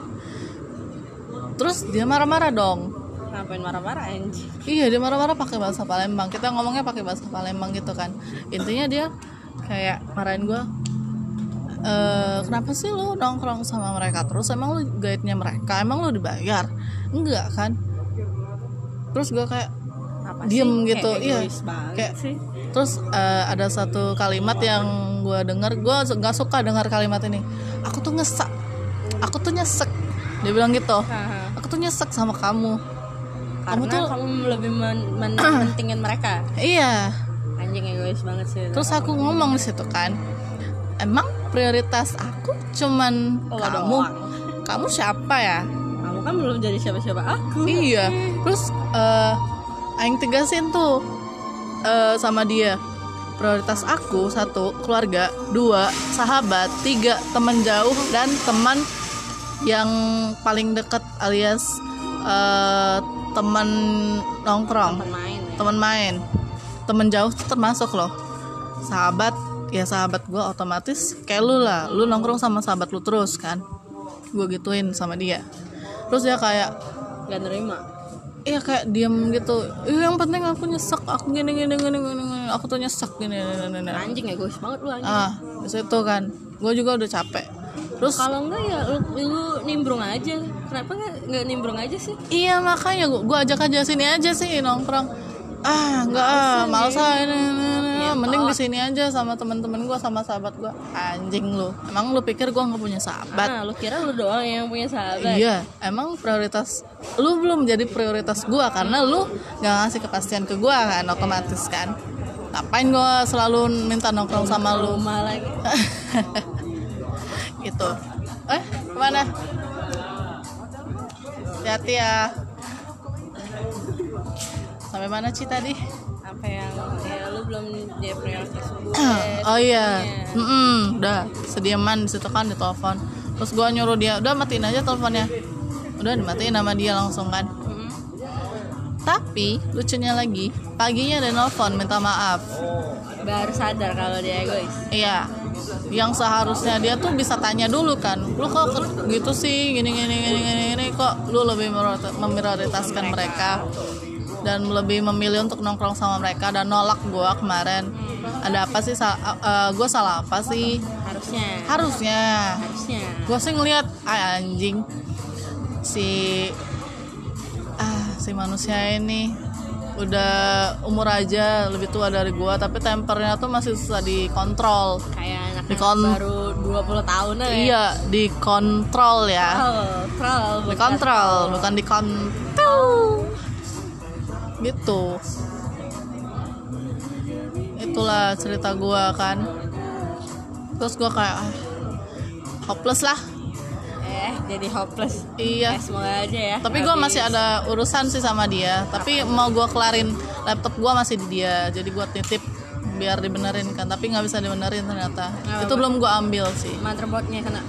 [SPEAKER 2] terus dia marah-marah dong.
[SPEAKER 1] Ngapain marah-marah anjing?
[SPEAKER 2] Iya dia marah-marah pakai bahasa Palembang. Kita ngomongnya pakai bahasa Palembang gitu kan. Intinya dia kayak marahin gue. Eh kenapa sih lu nongkrong sama mereka terus? Emang lu guide-nya mereka? Emang lu dibayar? Enggak kan? Terus gue kayak
[SPEAKER 1] apa
[SPEAKER 2] diem
[SPEAKER 1] sih?
[SPEAKER 2] gitu.
[SPEAKER 1] kayak
[SPEAKER 2] Iya. Kayak
[SPEAKER 1] sih
[SPEAKER 2] terus eh, ada satu kalimat yang gue denger. Gue nggak suka dengar kalimat ini. Aku tuh ngesek. Aku tuh nyesek. Dia bilang gitu. Aku tuh nyesek sama kamu. Kamu
[SPEAKER 1] karena
[SPEAKER 2] tuh-
[SPEAKER 1] kamu lebih men- men- mentingin mereka
[SPEAKER 2] Iya.
[SPEAKER 1] anjing egois banget sih.
[SPEAKER 2] Terus aku ngomong di situ kan, emang prioritas aku cuman
[SPEAKER 1] Lo
[SPEAKER 2] kamu.
[SPEAKER 1] doang.
[SPEAKER 2] Kamu siapa ya?
[SPEAKER 1] kamu kan belum jadi siapa-siapa aku
[SPEAKER 2] Iya. Terus eh aing tegasin tuh eh, sama dia. Prioritas aku satu keluarga, dua sahabat, tiga teman jauh dan teman yang paling dekat alias eh, teman nongkrong.
[SPEAKER 1] teman main ya
[SPEAKER 2] teman main temen jauh termasuk loh sahabat ya sahabat gue otomatis kayak lu lah. Lu nongkrong sama sahabat lu terus kan. Gue gituin sama dia. Terus dia kayak
[SPEAKER 1] gak nerima?
[SPEAKER 2] Iya kayak diem gitu. "Ih, yang penting aku nyesek. Aku gini gini gini gini, gini. aku tuh nyesek. Gini gini, gini.
[SPEAKER 1] anjing egois banget lu anjing.
[SPEAKER 2] Ah di situ kan. Gue juga udah capek. Terus
[SPEAKER 1] kalau enggak ya lu, lu nimbrung aja. Kenapa nggak nggak nimbrung aja sih?
[SPEAKER 2] Iya makanya gua, gua ajak aja sini aja sih nongkrong. Ah enggak ah males ah ini.
[SPEAKER 1] Ya,
[SPEAKER 2] mending
[SPEAKER 1] tolak.
[SPEAKER 2] di sini aja sama teman-teman gua sama sahabat gua anjing lu emang lu pikir gua nggak punya sahabat
[SPEAKER 1] ah lu kira lu doang yang punya sahabat
[SPEAKER 2] Iya, emang prioritas lu belum jadi prioritas gua karena lu nggak ngasih kepastian ke gua kan otomatis kan. Ngapain gua selalu minta nongkrong sama lu?
[SPEAKER 1] lagi
[SPEAKER 2] Gitu. Eh, ke mana? Hati-hati ya. Sampai mana Ci tadi?
[SPEAKER 1] Apa yang ya lu belum jadi prioritas gue
[SPEAKER 2] oh iya, Mm-mm, udah sediaman di situ kan di telepon. Terus gua nyuruh dia, udah matiin aja teleponnya. Udah dimatiin sama dia langsung kan.
[SPEAKER 1] Mm-mm.
[SPEAKER 2] Tapi lucunya lagi, paginya ada nelfon minta maaf.
[SPEAKER 1] baru sadar kalau dia egois
[SPEAKER 2] Iya. Yang seharusnya dia tuh bisa tanya dulu kan. Lu kok gitu sih gini gini gini gini, gini kok lu lebih memprioritas- memprioritaskan mereka dan lebih memilih untuk nongkrong sama mereka dan nolak gua kemarin. Ada apa sih? Sa- eh, gua salah apa sih?
[SPEAKER 1] harusnya.
[SPEAKER 2] Harusnya.
[SPEAKER 1] Harusnya.
[SPEAKER 2] Gue sih ngeliat ah, anjing. Si ah si manusia ini udah umur aja lebih tua dari gua tapi tempernya tuh masih susah dikontrol.
[SPEAKER 1] Kayak anak
[SPEAKER 2] Di kon-
[SPEAKER 1] baru 20 tahun ya?
[SPEAKER 2] Iya dikontrol ya.
[SPEAKER 1] Kontrol bukan
[SPEAKER 2] dikontrol bukan dikontrol gitu. Itulah cerita gua kan. Terus gua kayak ah, hopeless lah.
[SPEAKER 1] Eh jadi hopeless.
[SPEAKER 2] Iya.
[SPEAKER 1] Eh, semoga aja ya.
[SPEAKER 2] Tapi gue masih ada urusan sih sama dia. Tapi mau gue kelarin laptop gue masih di dia. Jadi gue titip biar dibenerin kan. Tapi nggak bisa dibenerin ternyata.
[SPEAKER 1] Nggak
[SPEAKER 2] itu belum gue ambil sih.
[SPEAKER 1] Motherboardnya kena.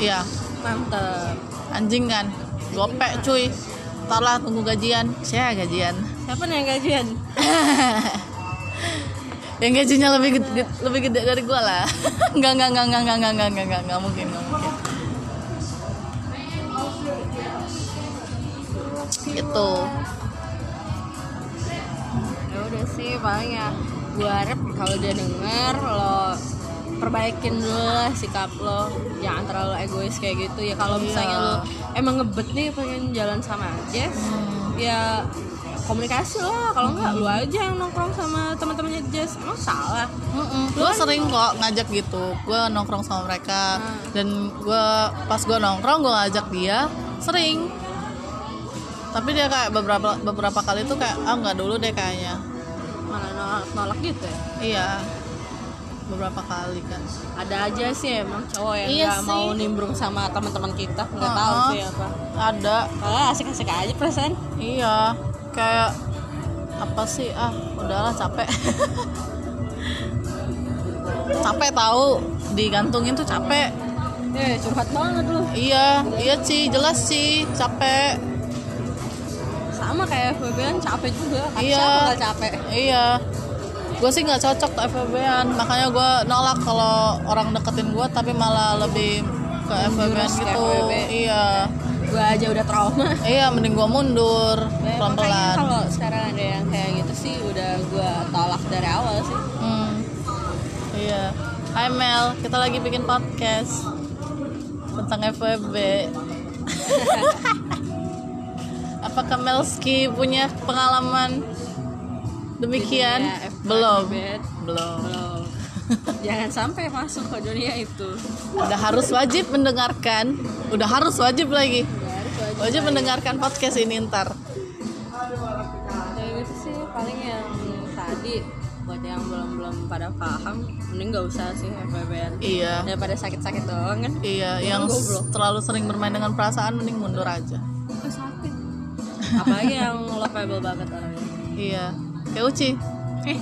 [SPEAKER 2] Iya.
[SPEAKER 1] Mantep
[SPEAKER 2] anjing kan. Gopek cuy Lah tunggu gajian. Saya gajian.
[SPEAKER 1] Siapa nih yang gajian?
[SPEAKER 2] Yang gajinya lebih gede, lebih gede dari gue lah. Nggak nggak nggak nggak nggak nggak nggak nggak nggak nggak mungkin nggak mungkin. Gitu.
[SPEAKER 1] Ya udah sih paling ya gue harap kalau dia denger lo perbaikin dulu lah sikap lo. Jangan terlalu egois kayak gitu. Ya kalau
[SPEAKER 2] Iya.
[SPEAKER 1] misalnya lo emang ngebet nih pengen jalan sama Jess ya komunikasi lah. Kalau enggak lu aja yang nongkrong sama teman-temannya Jess. Emang salah.
[SPEAKER 2] Gue sering kok ngajak gitu. Gue nongkrong sama mereka.
[SPEAKER 1] Hmm.
[SPEAKER 2] dan gue pas gue nongkrong gue ngajak dia. Sering. Tapi dia kayak beberapa beberapa kali tuh kayak ah nggak dulu deh kayaknya.
[SPEAKER 1] Malah nolak, nolak gitu ya?
[SPEAKER 2] Iya beberapa kali kan
[SPEAKER 1] ada aja sih emang cowok yang
[SPEAKER 2] Iya sih.
[SPEAKER 1] mau nimbrung sama teman-teman kita nggak tahu
[SPEAKER 2] Uh-uh.
[SPEAKER 1] sih apa.
[SPEAKER 2] Ada.
[SPEAKER 1] Kalau asik-asik aja perasaan.
[SPEAKER 2] Iya kayak apa sih? Ah udahlah capek. Capek tahu digantungin tuh capek.
[SPEAKER 1] Eh curhat banget lu.
[SPEAKER 2] Iya iya sih jelas sih capek.
[SPEAKER 1] Sama kayak FWB kan capek juga. Kata
[SPEAKER 2] Iya.
[SPEAKER 1] siapa nggak capek?
[SPEAKER 2] Iya, gue sih nggak cocok tuh FWB-an, makanya gue nolak kalau orang deketin gue, tapi malah lebih ke FWB-an
[SPEAKER 1] ke
[SPEAKER 2] gitu.
[SPEAKER 1] FWB.
[SPEAKER 2] Iya,
[SPEAKER 1] gue aja udah trauma
[SPEAKER 2] iya mending gue mundur
[SPEAKER 1] Ya, makanya
[SPEAKER 2] pelan-pelan.
[SPEAKER 1] kalau sekarang ada yang kayak gitu sih udah gue tolak dari awal sih
[SPEAKER 2] Hmm. Iya. Hai Mel, kita lagi bikin podcast tentang FWB. Apakah Melski punya pengalaman demikian?
[SPEAKER 1] Dunia FWB.
[SPEAKER 2] Belum. Belum.
[SPEAKER 1] belum. Jangan sampai masuk ke dunia itu.
[SPEAKER 2] Udah harus wajib mendengarkan. Udah harus wajib lagi.
[SPEAKER 1] Harus wajib.
[SPEAKER 2] wajib mendengarkan podcast ini ntar.
[SPEAKER 1] Kayak gitu sih paling yang tadi. Buat yang belum belum pada paham mending gak usah sih FWB-an
[SPEAKER 2] iya.
[SPEAKER 1] Daripada sakit-sakit doang kan?
[SPEAKER 2] Iya yang
[SPEAKER 1] goblok.
[SPEAKER 2] terlalu sering bermain dengan perasaan mending mundur aja.
[SPEAKER 1] Sakit. Apalagi yang lovable banget orangnya
[SPEAKER 2] iya kayak Uci.
[SPEAKER 1] Eh.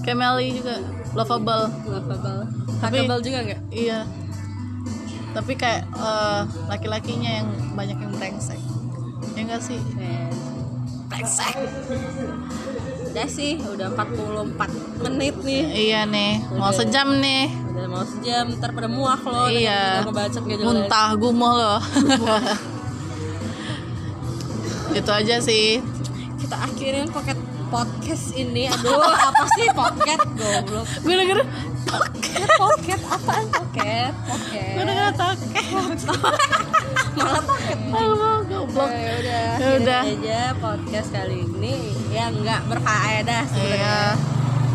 [SPEAKER 2] Kayak Meli juga. Lovable.
[SPEAKER 1] Lovable.
[SPEAKER 2] Tapi-
[SPEAKER 1] Fuckable juga nggak?
[SPEAKER 2] iya. Tapi kayak eh, laki-lakinya yang banyak yang brengsek. Ya enggak sih?
[SPEAKER 1] Eh,
[SPEAKER 2] brengsek.
[SPEAKER 1] Udah sih udah 44 menit nih.
[SPEAKER 2] Iya nih. Mau
[SPEAKER 1] Udah.
[SPEAKER 2] sejam nih.
[SPEAKER 1] Udah mau sejam ntar pada muak lo
[SPEAKER 2] Iya.
[SPEAKER 1] ngebacot gak jelas.
[SPEAKER 2] Muntah gumoh loh. Itu aja sih.
[SPEAKER 1] Kita akhirin pocket podcast ini aduh apa sih pocket goblok
[SPEAKER 2] gue denger
[SPEAKER 1] pocket apaan pocket pocket
[SPEAKER 2] gue denger toket
[SPEAKER 1] malah takut
[SPEAKER 2] Aduh, goblok.
[SPEAKER 1] ya udah
[SPEAKER 2] Ya udah.
[SPEAKER 1] aja podcast kali ini ya nggak berfaedah sebenarnya
[SPEAKER 2] Iya.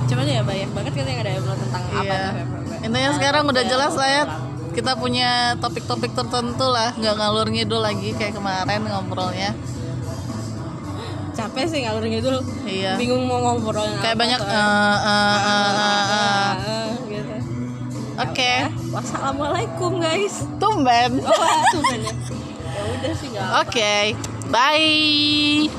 [SPEAKER 1] cuman ya banyak banget kan yang ada yang tentang apa
[SPEAKER 2] Iya.
[SPEAKER 1] tuh FWB.
[SPEAKER 2] Intinya sekarang udah jelas lah ya. Kita punya topik-topik tertentu lah, nggak ngalur ngidul lagi kayak kemarin ngobrolnya.
[SPEAKER 1] Capek sih ngalur ngidul
[SPEAKER 2] Iya.
[SPEAKER 1] bingung mau ngobrolin
[SPEAKER 2] Kayak
[SPEAKER 1] apa.
[SPEAKER 2] banyak eh, eh, eh, eh, eh.
[SPEAKER 1] Ah, gitu.
[SPEAKER 2] Oke,
[SPEAKER 1] wassalamualaikum guys.
[SPEAKER 2] Tumben.
[SPEAKER 1] oh tuh ya. Udah sih
[SPEAKER 2] Oke, bye.